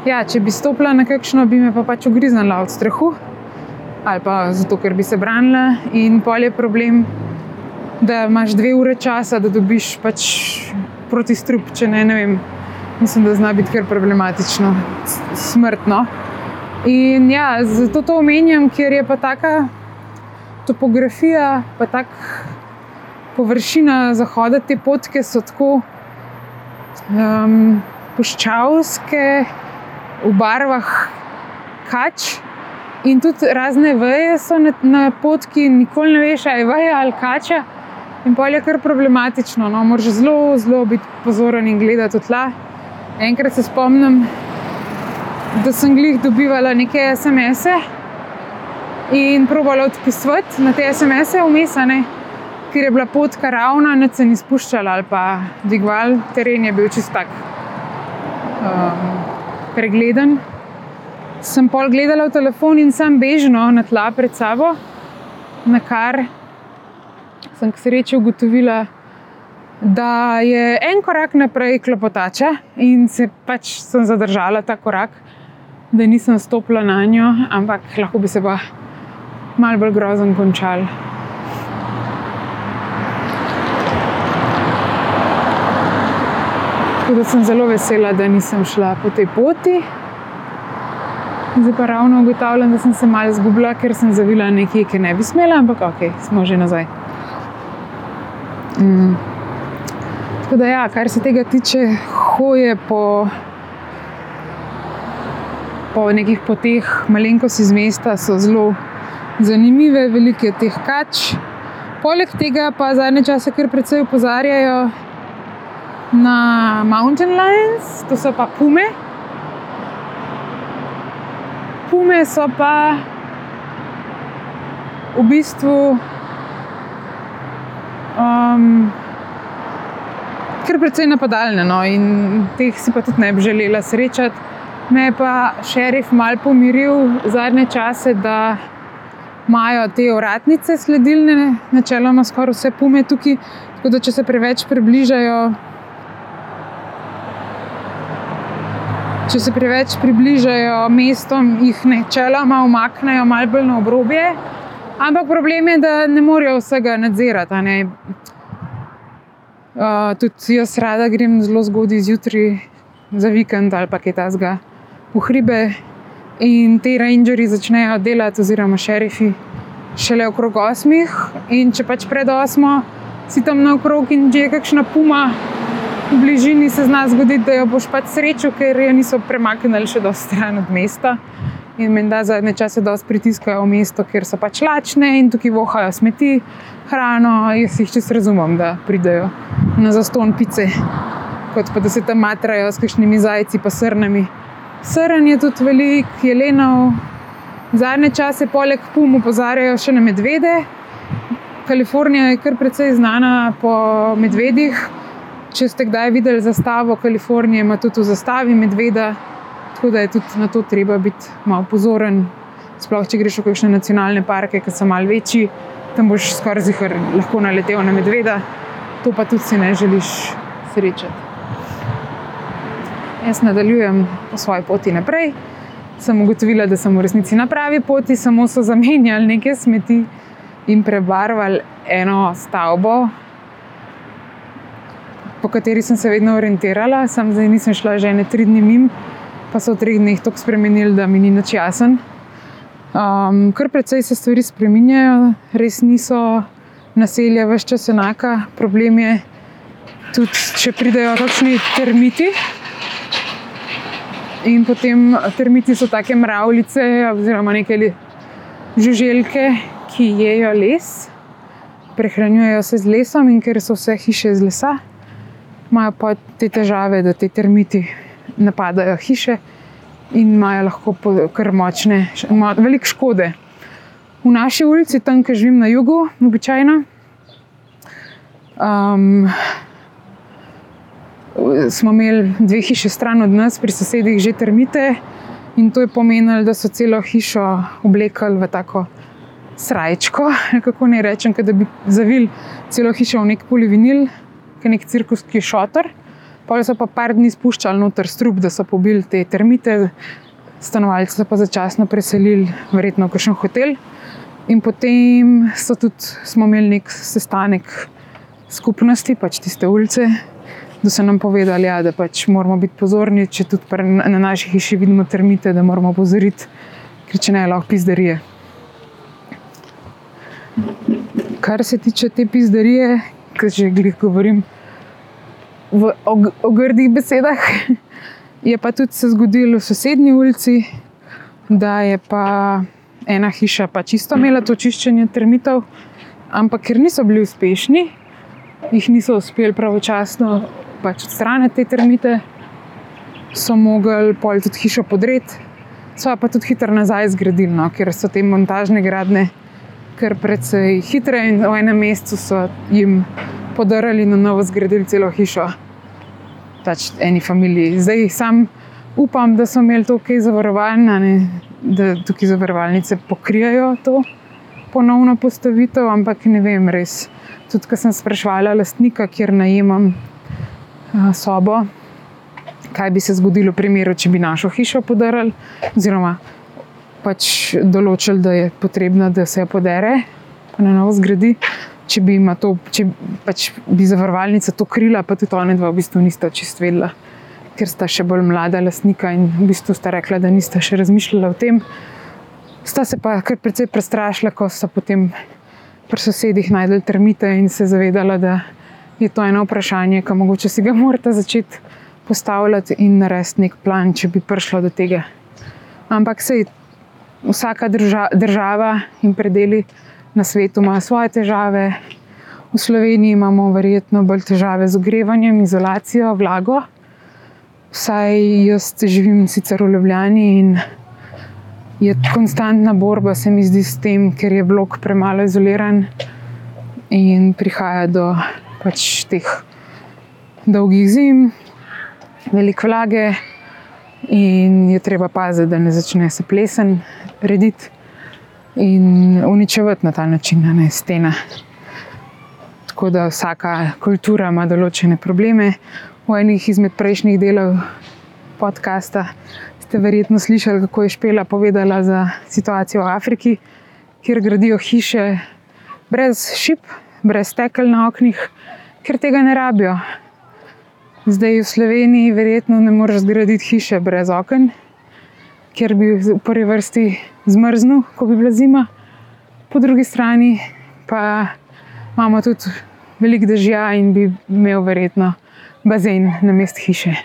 ja, če bi stopila na kakšno, bi me pa pač ugriznila od strahu ali pa zato, ker bi se branila. In pol je problem, da imaš dve ure časa, da dobiš pač proti strup, če ne, ne vem. Mislim, da zna biti kar problematično, smrtno. In ja, zato to omenjam, ker je pa taka topografija, pa tako površina zahoda te potke so tako um, puščavske, v barvah kač. In tudi razne veje so na, na potki, nikoli ne veš, ali je veja ali kača. In pa je kar problematično. No? Moraš zelo, zelo biti pozoren in gledati v tla. Enkrat se spomnim, da sem glih dobivala neke SMS-e in probala odpisati na te SMS-e vmes, a ne, ker je bila potka ravna, nič se ni spuščala ali pa dvigval, teren je bil čist tak um, pregleden. Sem pol gledala v telefon in sem bežno na tla pred sabo, na kar sem k sreči ugotovila, da je en korak naprej klopotača in se pač sem zadržala ta korak, da nisem stopila na njo, ampak lahko bi se pa mal bolj grozen končal. Tako da sem zelo vesela, da nisem šla po tej poti. Zdaj pa ravno ugotavljam, da sem se malo izgubila, ker sem zavila nekje, ki ne bi smela, ampak ok, smo že nazaj. Mm. Tako da, ja, kar se tega tiče, hoje po, po nekih poteh, malenkost iz mesta so zelo zanimive, veliko je teh kač. Poleg tega pa zadnje čase kar precej opozarjajo na mountain lions, to so pa pume. Pume so pa v bistvu um, kar precej napadalne, no, in teh si pa tudi ne bi želela srečati. Me je pa šerif mal pomiril zadnje čase, da imajo te ovratnice sledilne, načeloma skoraj vse pume tukaj, tako da če se preveč približajo. Če se preveč približajo mestom, jih načeloma umaknejo malo bolj na obrobje. Ampak problem je, da ne morejo vsega nadzirati. ne. Uh, tudi jaz rada grem zelo zgodaj zjutraj za vikend ali pa kaj tasga v hribe. In ti rangerji začnejo delati, oziroma šerifi, šele okrog osmih. In če pač pred osmo si tam naokrog in že je kakšna puma v bližini, se zna zgoditi, da jo boš pač srečal, ker jo niso premaknili še do stran od mesta. In menda zadnje čase dosti pritiskajo v mesto, ker so pač lačne in tukaj vohajo smeti, hrano. Jaz jih čisto razumem, da pridejo na zaston pice, kot pa da se tam matrajo s kakšnimi zajci pa srnami. Srn je tudi velik, jelenov. Zadnje čase poleg pum opozarjajo še na medvede. Kalifornija je kar precej znana po medvedih. Če ste kdaj videli zastavo Kalifornije, ima tudi v zastavi medveda, tako da je tudi na to treba biti malo pozoren. Sploh če greš v kakšne nacionalne parke, ki so malo večji, tam boš skoraj zihar lahko naletel na medveda, to pa tudi si ne želiš srečati. Jaz nadaljujem po svoji poti naprej. Sem ugotovila, da sem v resnici na pravi poti, samo so zamenjali neke smeti in prebarvali eno stavbo po kateri sem se vedno orientirala, sam zdaj nisem šla že ne tri dni mim, pa so v treh dneh tako spremenili, da mi ni nič jasen. Um, kar precej se stvari spremenjajo, res niso naselja več čas enaka. Problem je tudi, če pridejo kakšni termiti. In potem termiti so take mravljice, oziroma neke žuželke, ki jejo les, prehranjujejo se z lesom, in ker so vse hiše iz lesa, imajo pa te težave, da ti termiti napadajo hiše in imajo lahko kar močne, ima veliko škode. V naši ulici, tam, kjer živim na jugu, običajno, um, smo imeli dve hiše stran od nas, pri sosedih že termite, in to je pomenilo, da so celo hišo oblekli v tako srajčko, (laughs) kako naj rečem, da bi zavili celo hišo v nek polivinil, kot nek cirkuski šotor. Pol so pa par dni spuščali noter strup, da so pobili te termite, stanovalce pa začasno preselili, verjetno v kakšen hotel. In potem so tudi, smo imeli nek sestanek skupnosti, pač tiste ulice, da so nam povedali, ja, da pač moramo biti pozorni, če tudi na naši hiši vidimo termite, da moramo opozoriti, ker če ne, lahko pizdarije. Kar se tiče te pizdarije, ki že glih govorim v, o, o grdih besedah, (laughs) je pa tudi se zgodilo v sosednji ulici, da je pa ena hiša pa čisto imela to čiščenje termitov, ampak ker niso bili uspešni, jih niso uspeli pravočasno pač odstraniti te termite, so mogli pol tudi hišo podreti, so pa tudi hitro nazaj zgradili, no, ker so te montažne gradne kar precej hitre in v enem mesecu so jim podarili na novo zgradili celo hišo. Pač eni familiji. Zdaj sam upam, da so imeli to kaj zavarovalno, a ne, da tukaj zavarovalnice pokrijajo to ponovno postavitev, ampak ne vem res. Tudi, ko sem sprašvala lastnika, kjer najemam a, sobo, kaj bi se zgodilo v primeru, če bi našo hišo podarili, oziroma pač določili, da je potrebno, da se jo podere, pa na novo zgradi. Če bi, to, če pač bi zavarovalnica to krila, pa tudi ona dva v bistvu nista čist vedela, ker sta še bolj mlada lastnika in v bistvu sta rekla, da nista še razmišljala o tem. Sta se pa kar precej prestrašila, ko so potem pri sosedih najdel termite in se zavedala, da je to eno vprašanje, ki mogoče si ga morata začeti postavljati in narediti nek plan, če bi prišlo do tega. Ampak sej vsaka drža, država in predeli na svetu ima svoje težave. V Sloveniji imamo verjetno bolj težave z ogrevanjem, izolacijo, vlago. Vsaj jaz živim sicer v Ljubljani in je konstantna borba, se mi zdi, s tem, ker je blok premalo izoliran in prihaja do pač teh dolgih zim, veliko vlage, in je treba paziti, da ne začne se plesen rediti in uničevati na ta način, a ne stena. Tako da vsaka kultura ima določene probleme. V enih izmed prejšnjih delov podcasta ste verjetno slišali, kako je Špela povedala za situacijo v Afriki, kjer gradijo hiše brez šip, brez stekel na oknih, ker tega ne rabijo. Zdaj v Sloveniji verjetno ne moreš zgraditi hiše brez oken, ker bi v prvi vrsti zmrznil, ko bi bila zima, po drugi strani pa imamo tudi veliko dežja in bi imel verjetno bazen na mest hiše.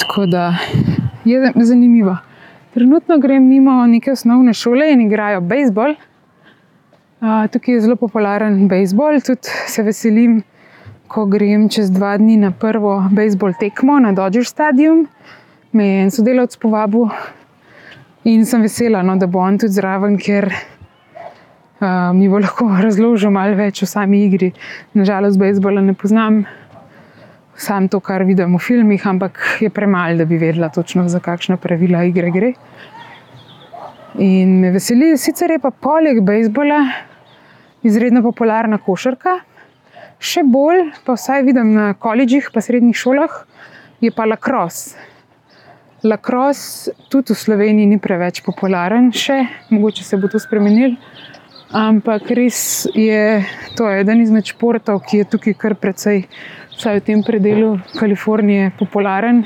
Tako da je zanimivo. Trenutno grem mimo neke osnovne šole in igrajo bejzbol. Uh, tukaj je zelo popularen bejzbol, tudi se veselim, ko grem čez dva dni na prvo bejzbol tekmo na Dodger Stadium. Me je en sodelavec povabil in sem vesela, no, da bo on tudi zraven, ker uh, mi bo lahko (laughs) razložil malo več o sami igri. Nažalost, bejzbola ne poznam, sam to, kar vidim v filmih, ampak je premalo, da bi vedela točno, za kakšna pravila igre gre. In me veseli, sicer je pa poleg bejzbola izredno popularna košarka, še bolj, pa vsaj vidim na koledžih, pa srednjih šolah, je pa lacrosse. Lacrosse tudi v Sloveniji ni preveč popularen, še mogoče se bo to spremenil, Ampak res je to eden izmed športov, ki je tukaj kar precej, vsaj v tem predelu Kalifornije, popularen.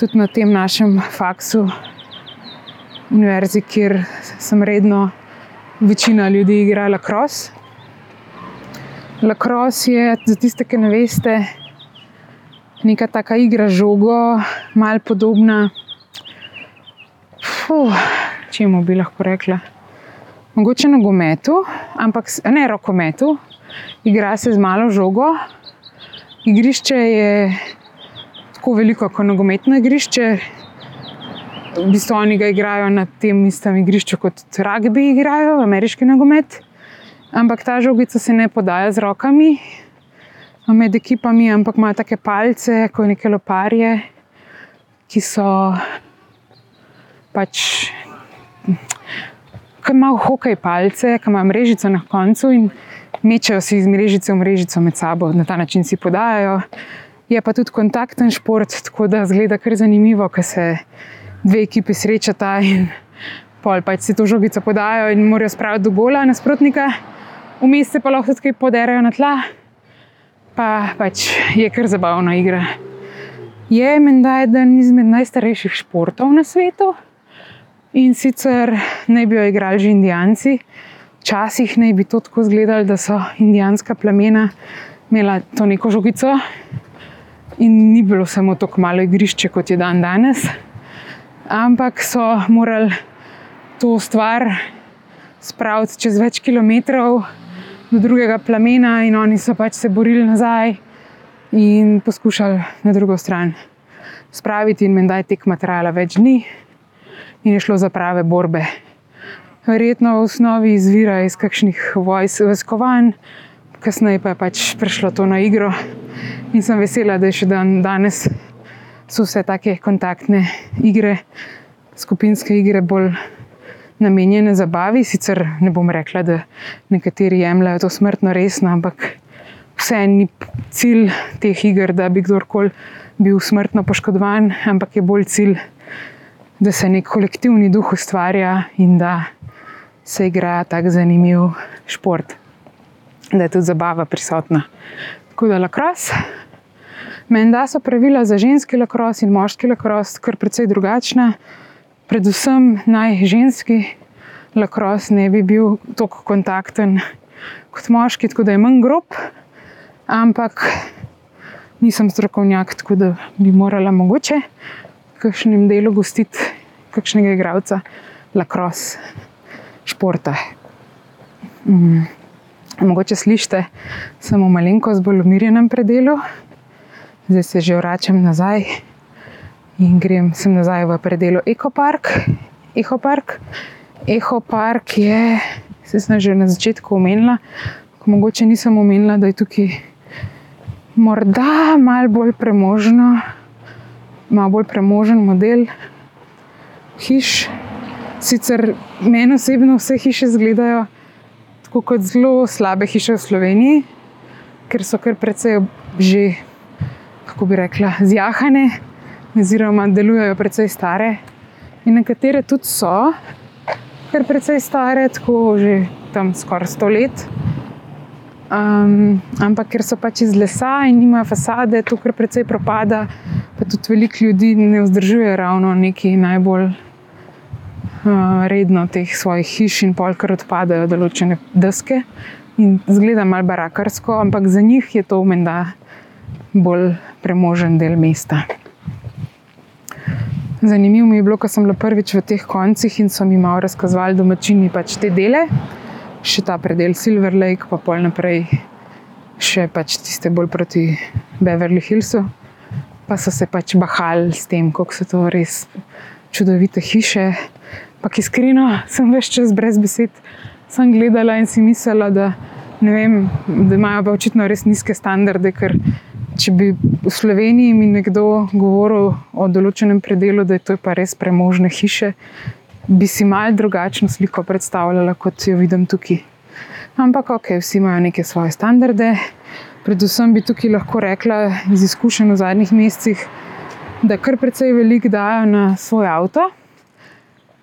Tudi na tem našem faksu, univerzi, kjer sem redno, večina ljudi igra lacrosse. Lacrosse je, za tiste, ki ne veste, neka taka igra žogo, mal podobna. Fuh, čemu bi lahko rekla? Mogoče nogometu, ampak ne rokometu, igra se z malo žogo. Igrišče je tako veliko kot nogometno igrišče. V bistvu oni ga igrajo na tem istem igrišču kot rugby igrajo, ameriški nogomet. Ampak ta žogica se ne podaja z rokami med ekipami, ampak ima take palce, kot neke loparje, ki so pač. Ki imajo hokej palce, ki imajo mrežico na koncu in mečejo si iz mrežice v mrežico med sabo, na ta način si podajajo. Je pa tudi kontakten šport, tako da zgleda kar zanimivo, ko se dve ekipi srečata in pol pač si to žogico podajo in morajo spraviti do gola nasprotnika, vmes se pa lahko tudi kaj poderajo na tla, pa pač je kar zabavna igra. Je menda eden izmed najstarejših športov na svetu in sicer naj bi jo igrali že Indijanci. Včasih naj bi to tako izgledalo, da so indijanska plemena imela to neko žogico in ni bilo samo tako malo igrišče, kot je dan danes, ampak so morali to stvar spraviti čez več kilometrov do drugega plemena, in oni so pač se borili nazaj in poskušali na drugo stran spraviti, in menda je tekma trajala več dni in je šlo za prave borbe. Verjetno v osnovi izvira iz kakšnih vojs, vojskovanj, kasneje pa je pač prišlo to na igro in sem vesela, da je še dan danes so vse take kontaktne igre, skupinske igre bolj namenjene zabavi. Sicer ne bom rekla, da nekateri jemljajo to smrtno resno, ampak vseeno ni cilj teh iger, da bi kdorkoli bil smrtno poškodovan, ampak je bolj cilj, da se nek kolektivni duh ustvarja in da se igra tako zanimiv šport, da je tudi zabava prisotna. Tako da lakros. Menda so pravila za ženski lakros in moški lakros kar precej drugačna. Predvsem naj ženski lakros ne bi bil tako kontakten kot moški, tako da je manj grob, ampak nisem strokovnjak, tako da bi morala mogoče v kakšnem delu gostiti kakšnega igralca lakros športa. Mm. Mogoče slišite, sem v malenkost bolj umirjenem predelu, zdaj se že vračam nazaj in grem sem nazaj v predelu Ekopark. Ekopark. Ekopark je, se sem že na začetku omenila, mogoče nisem omenila, da je tukaj morda malo bolj premožno, malo bolj premožen model hiš. Sicer meni osebno vse hiše izgledajo kot zelo slabe hiše v Sloveniji, ker so kar precej že, kako bi rekla, zjahane, oziroma delujejo precej stare. In nekatere tudi so kar precej stare, tako že tam skoraj sto let. Um, ampak ker so pač iz lesa in nimajo fasade, to kar precej propada, pa tudi veliko ljudi ne vzdržuje ravno neki najbolj uh, redno teh svojih hiš in polkar odpadajo določene deske. In zgleda malo barakarsko, ampak za njih je to menda bolj premožen del mesta. Zanimivo mi je bilo, ko sem bila prvič v teh koncih in so mi malo razkazovali domačini pač te dele, še ta predel Silver Lake, pa pol naprej še pač tiste bolj proti Beverly Hillsu. Pa so se pač bahali s tem, kako so to res čudovite hiše. Ampak iskreno sem več čas brez besed, sem gledala in si mislila, da, vem, da imajo pa očitno res nizke standarde, ker če bi v Sloveniji mi nekdo govoril o določenem predelu, da je to pa res premožne hiše, bi si mal drugačno sliko predstavljala, kot jo vidim tukaj. Ampak ok, vsi imajo neke svoje standarde. Predvsem bi tukaj lahko rekla iz izkušenj v zadnjih mesecih, da kar precej veliko dajo na svoj avto,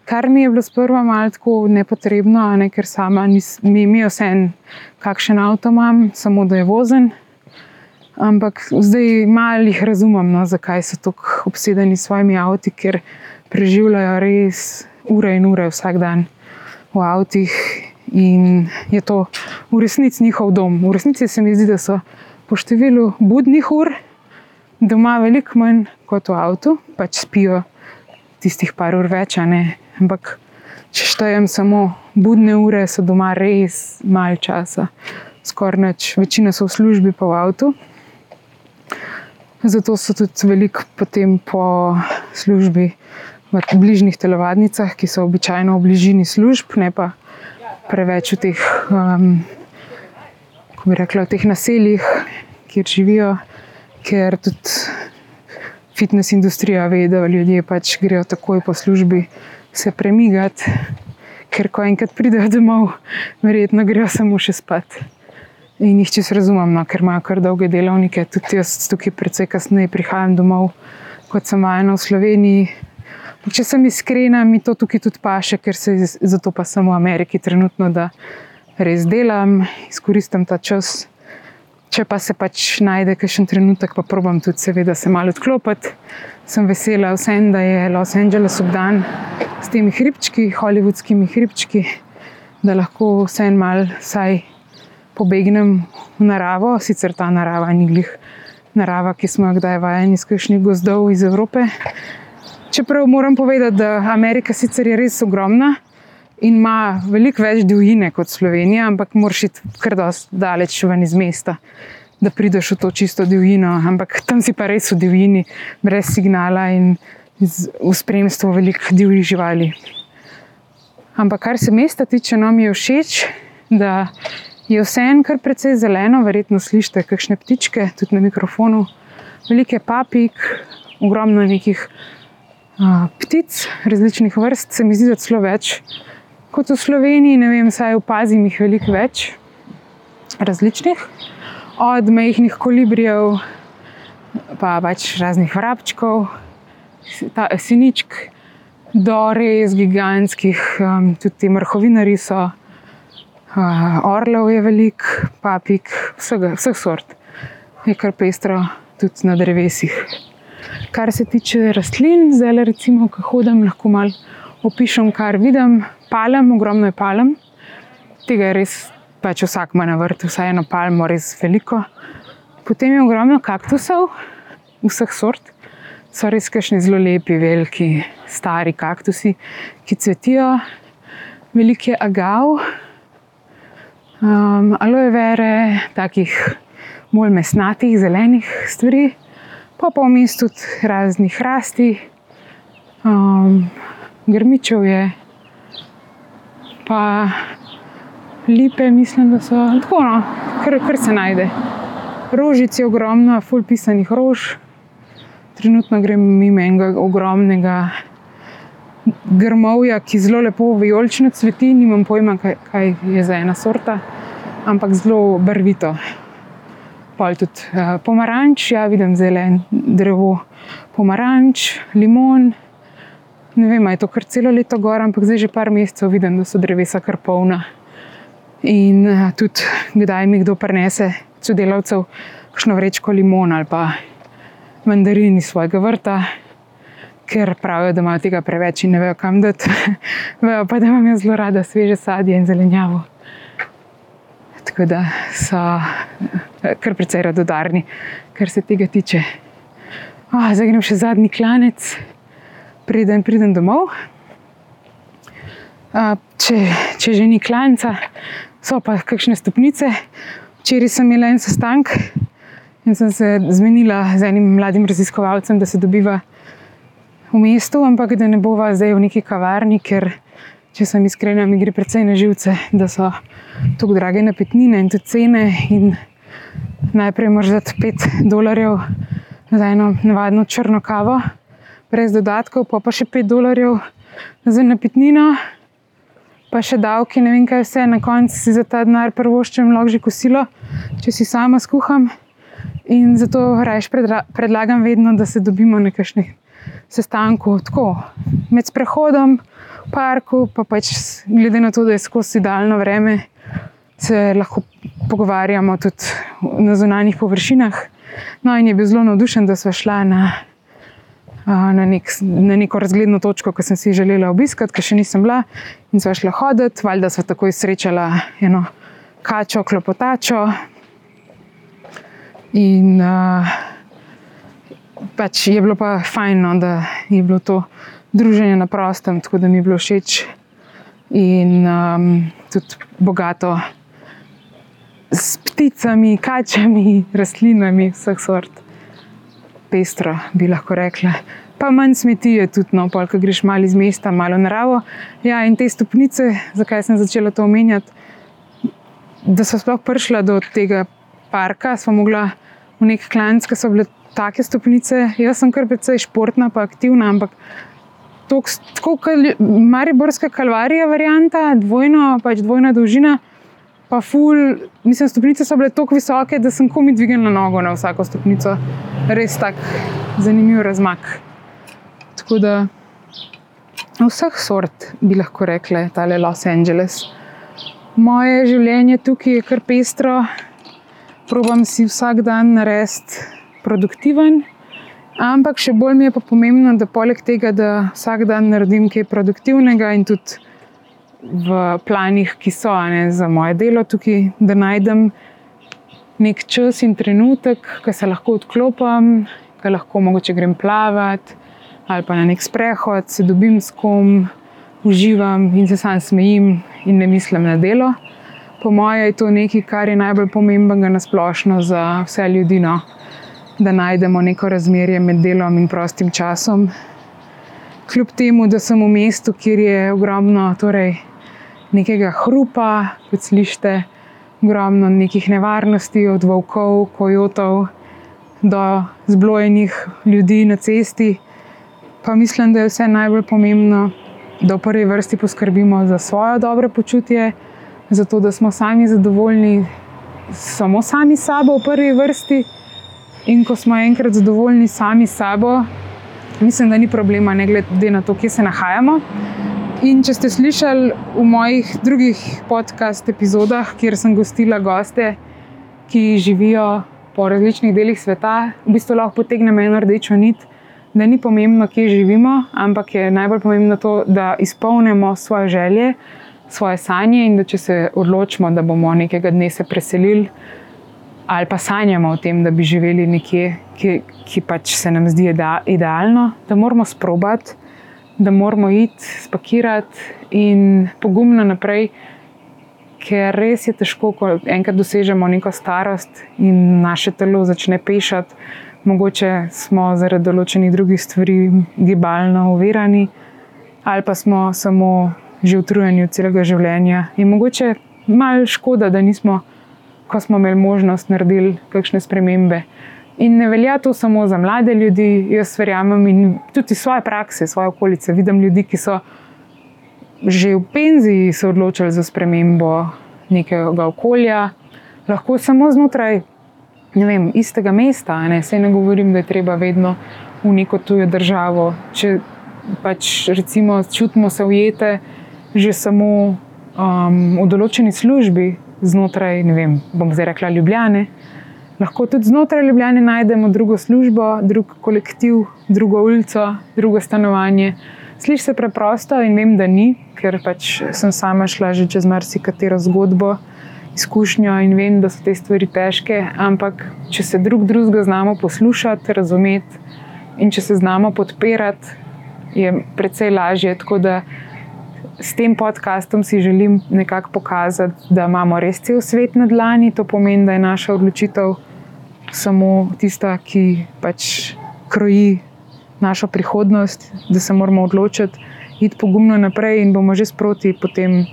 kar mi je bilo sprva malo tako nepotrebno, ne, ker sama nis, mi je vse en, kakšen avto imam, samo da je vozen. Ampak zdaj malo jih razumem, no, zakaj so tako obsedeni s svojimi avti, ker preživljajo res ure in ure vsak dan v avtih in je to v resnici njihov dom. V resnici se mi zdi, da so po številu budnih ur doma veliko manj kot v avtu, pač spijo tistih par ur več. Ampak če štejem samo budne ure, so doma res malo časa, skoraj nič, večina so v službi pa v avtu. Zato so tudi veliko potem po službi v bližnjih telovadnicah, ki so običajno v bližini služb, ne pa preveč v teh, um, kako bi rekla, v teh naseljih, kjer živijo, ker tudi fitness industrija ve, da ljudje pač grejo takoj po službi se premigati, ker ko enkrat pridejo domov, verjetno grejo samo še spat. In jih čisto razumem, no, ker imajo kar dolge delovnike. Tudi jaz tukaj precej kasneje prihajam domov, kot sem vajena v Sloveniji. Če sem iskrena, mi to tukaj tudi paše, ker se iz- zato pa sem v Ameriki trenutno, da res delam, izkoristim ta čas. Če pa se pač najde kakšen trenutek, pa probam tudi, seveda, se malo odklopiti. Sem vesela, vsem, da je Los Angeles obdan s temi hribčki, hollywoodskimi hribčki, da lahko vsem mal vsaj pobegnem v naravo, sicer ta narava ni glih narava, ki smo jo kdaj vajeni iz kakšnih gozdov iz Evrope. Čeprav moram povedati, da Amerika sicer je res ogromna in ima veliko več divjine kot Slovenija, ampak moraš iti kar daleč ven iz mesta, da prideš v to čisto divjino. Ampak tam si pa res v divjini, brez signala in v spremstvu velikih divjih živali. Ampak kar se mesta tiče, no mi je všeč, da je vseeno kar precej zeleno, verjetno slišite kakšne ptičke, tudi na mikrofonu. Veliko je papig, ogromno nekih uh, ptic, različnih vrst, se mi zdi, da celo več kot v Sloveniji, ne vem, saj opazim jih veliko več, različnih, od majhnih kolibrijev, pa pač raznih vrabčkov, ta, siničk, do res gigantskih, um, tudi ti mrhovinari so, orlov je veliko, papig, vsega, vseh sort. Je kar pestro tudi na drevesih. Kar se tiče rastlin, zdaj recimo, ko hodim, lahko malo opišem, kar vidim. Palem, ogromno je palem, tega je res, pač vsak ima na vrtu, vsaj eno palmo, res veliko. Potem je ogromno kaktusov, vseh sort, so res kašni zelo lepi, veliki, stari kaktusi, ki cvetijo. Veliko je agav, um, aloe vere, takih bolj mesnatih, zelenih stvari, pa pa vmes tudi raznih rasti, um, grmičev je, pa lipe, mislim, da so tako, no, kar, kar se najde. Rožic je ogromno, ful pisanih rož. Trenutno grem mimo enega ogromnega grmovja, ki zelo lepo vijolično cveti, nimam pojma, kaj, kaj je za ena sorta, ampak zelo barvito. Pol tudi uh, pomaranč, ja, vidim zelen drevo, pomaranč, limon. Ne vem, je to kar celo leto gor, ampak zdaj že par mesecev vidim, da so drevesa kar polna. In uh, tudi, kdaj mi kdo prinese sodelavcev, kakšno vrečko limon ali pa mandarin iz svojega vrta, ker pravijo, da imajo tega preveč in ne vejo, kam dati. (laughs) vejo pa, da imam jaz zelo rada sveže sadje in zelenjavo. Tako da so eh, kar precej radodarni, kar se tega tiče. Oh, zdaj grem še zadnji klanec, preden pridem domov. A, če, če že ni klanca, so pa kakšne stopnice. Včeraj sem imela en sestanek in sem se zmenila z enim mladim raziskovalcem, da se dobiva v mestu, ampak da ne bova zdaj v neki kavarni, ker če sem iskrena, mi gre precej na živce, da so tako drage napitnine in tudi cene. In najprej moraš dati 5 dolarjev za eno navadno črno kavo, brez dodatkov, pa pa še 5 dolarjev za napitnino, pa še davki, ne vem kaj vse, na koncu si za ta denar prvoščem lahko že kosilo, če si sama skuham. In zato predra- predlagam vedno, da se dobimo na kakšnih sestankih tako, med sprehodom, v parku, pa pač glede na to, da je skozi idealno vreme, se lahko pogovarjamo tudi na zunanjih površinah. No, in je bil zelo navdušen, da smo šla na, na, nek, na neko razgledno točko, ki sem si želela obiskati, ker še nisem bila. In sva šla hoditi, valjda sva takoj srečala eno kačo, klopotačo. In uh, pač je bilo pa fajn, no, da je bilo to druženje na prostem, tako da mi je bilo všeč in um, tudi bogato s pticami, kačami, rastlinami, vseh sort. Pestro bi lahko rekla. Pa manj smeti je tudi, no, pol, ko greš malo iz mesta, malo naravo. Ja, in te stopnice, zakaj sem začela to omenjati, da so sploh prišla do tega parka, smo mogla v nek klanc, ki so bile take stopnice. Jaz sem kar precej športna, pa aktivna, ampak tako kot Mariborska kalvarija, varianta, dvojno, pač dvojna dolžina. Pa ful, mislim, stopnice so bile tako visoke, da sem komi dvignila nogo na vsako stopnico. Res tak zanimiv razmak. Tako da vseh sort bi lahko rekla, tale Los Angeles. Moje življenje tukaj je kar pestro, probam si vsak dan narediti produktiven, ampak še bolj mi je pa pomembno, da poleg tega, da vsak dan naredim kaj produktivnega in tudi v planih, ki so ne, za moje delo tukaj, da najdem nek čas in trenutek, ki se lahko odklopim, ki lahko mogoče grem plavat ali pa na nek sprehod, se dobim s kom, uživam in se sam smejim in ne mislim na delo. Po mojem je to nekaj, kar je najbolj pomembnega na splošno za vse ljudi, no? Da najdemo neko razmerje med delom in prostim časom. Kljub temu, da sem v mestu, kjer je ogromno torej, nekega hrupa, kot slišite, ogromno nekih nevarnosti, od volkov, kojotov do zblojenih ljudi na cesti, pa mislim, da je vse najbolj pomembno, da v prvi vrsti poskrbimo za svoje dobro počutje, zato da smo sami zadovoljni, samo sami sabo v prvi vrsti. In ko smo enkrat zadovoljni sami s sabo, mislim, da ni problema, ne glede na to, kje se nahajamo. In če ste slišali v mojih drugih podcast epizodah, kjer sem gostila goste, ki živijo po različnih delih sveta, v bistvu lahko potegnemo eno rdečo nit, da ni pomembno, kje živimo, ampak je najbolj pomembno to, da izpolnimo svoje želje, svoje sanje in da če se odločimo, da bomo nekega dne se preselili. Ali pa sanjamo o tem, da bi živeli nekje, ki, ki pač se nam zdi idealno, da moramo sprobati, da moramo iti, spakirati in pogumno naprej, ker res je težko, ko enkrat dosežemo neko starost in naše telo začne pešati. Mogoče smo zaradi določenih drugih stvari gibalno uverani, ali pa smo samo že utrujeni od celega življenja. In mogoče malo škoda, da nismo, ko smo imeli možnost, naredili kakšne spremembe. In ne velja to samo za mlade ljudi, jaz verjamem in tudi svoje prakse, svoje okolice. Vidim ljudi, ki so že v penziji se odločili za spremembo nekega okolja, lahko samo znotraj vem, istega mesta. Ne? Sej ne govorim, da je treba vedno v neko tujo državo. Če pač recimo čutimo se ujete že samo um, v določeni službi znotraj, ne vem, bom zdaj rekla Ljubljane. Lahko tudi znotraj Ljubljane najdemo drugo službo, drug kolektiv, drugo ulico, drugo stanovanje. Sliši se preprosto in vem, da ni, ker pač sem sama šla že čez marsikatero zgodbo, izkušnjo in vem, da so te stvari težke. Ampak če se drug drugega znamo poslušati, razumeti in če se znamo podpirati, je precej lažje. Tako da s tem podkastom si želim nekako pokazati, da imamo res cel svet na dlani. To pomeni, da je naša odločitev samo tista, ki pač kroji našo prihodnost, da se moramo odločiti, iti pogumno naprej in bomo že sproti potem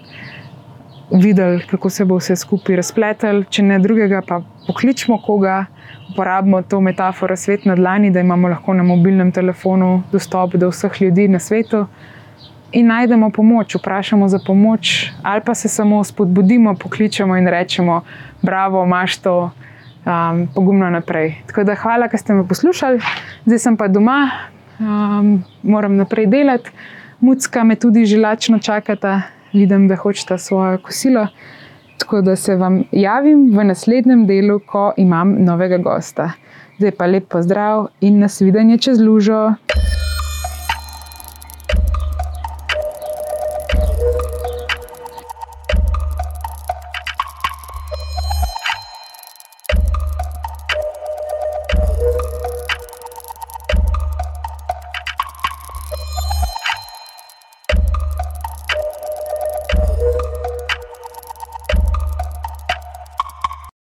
videli, kako se bo vse skupaj razpletel. Če ne drugega, pa pokličemo koga, uporabimo to metaforo svet na dlani, da imamo lahko na mobilnem telefonu dostop do vseh ljudi na svetu. In najdemo pomoč, vprašamo za pomoč, ali pa se samo spodbudimo, pokličemo in rečemo: Bravo, imaš to, um, pogumno naprej. Tako da hvala, da ste me poslušali, zdaj sem pa doma, um, moram naprej delati. mucka me tudi že lačno čakata, vidim, da hočeta svoje kosilo. Tako da se vam javim v naslednjem delu, ko imam novega gosta. Zdaj pa lep pozdrav in nasvidenje čez lužo.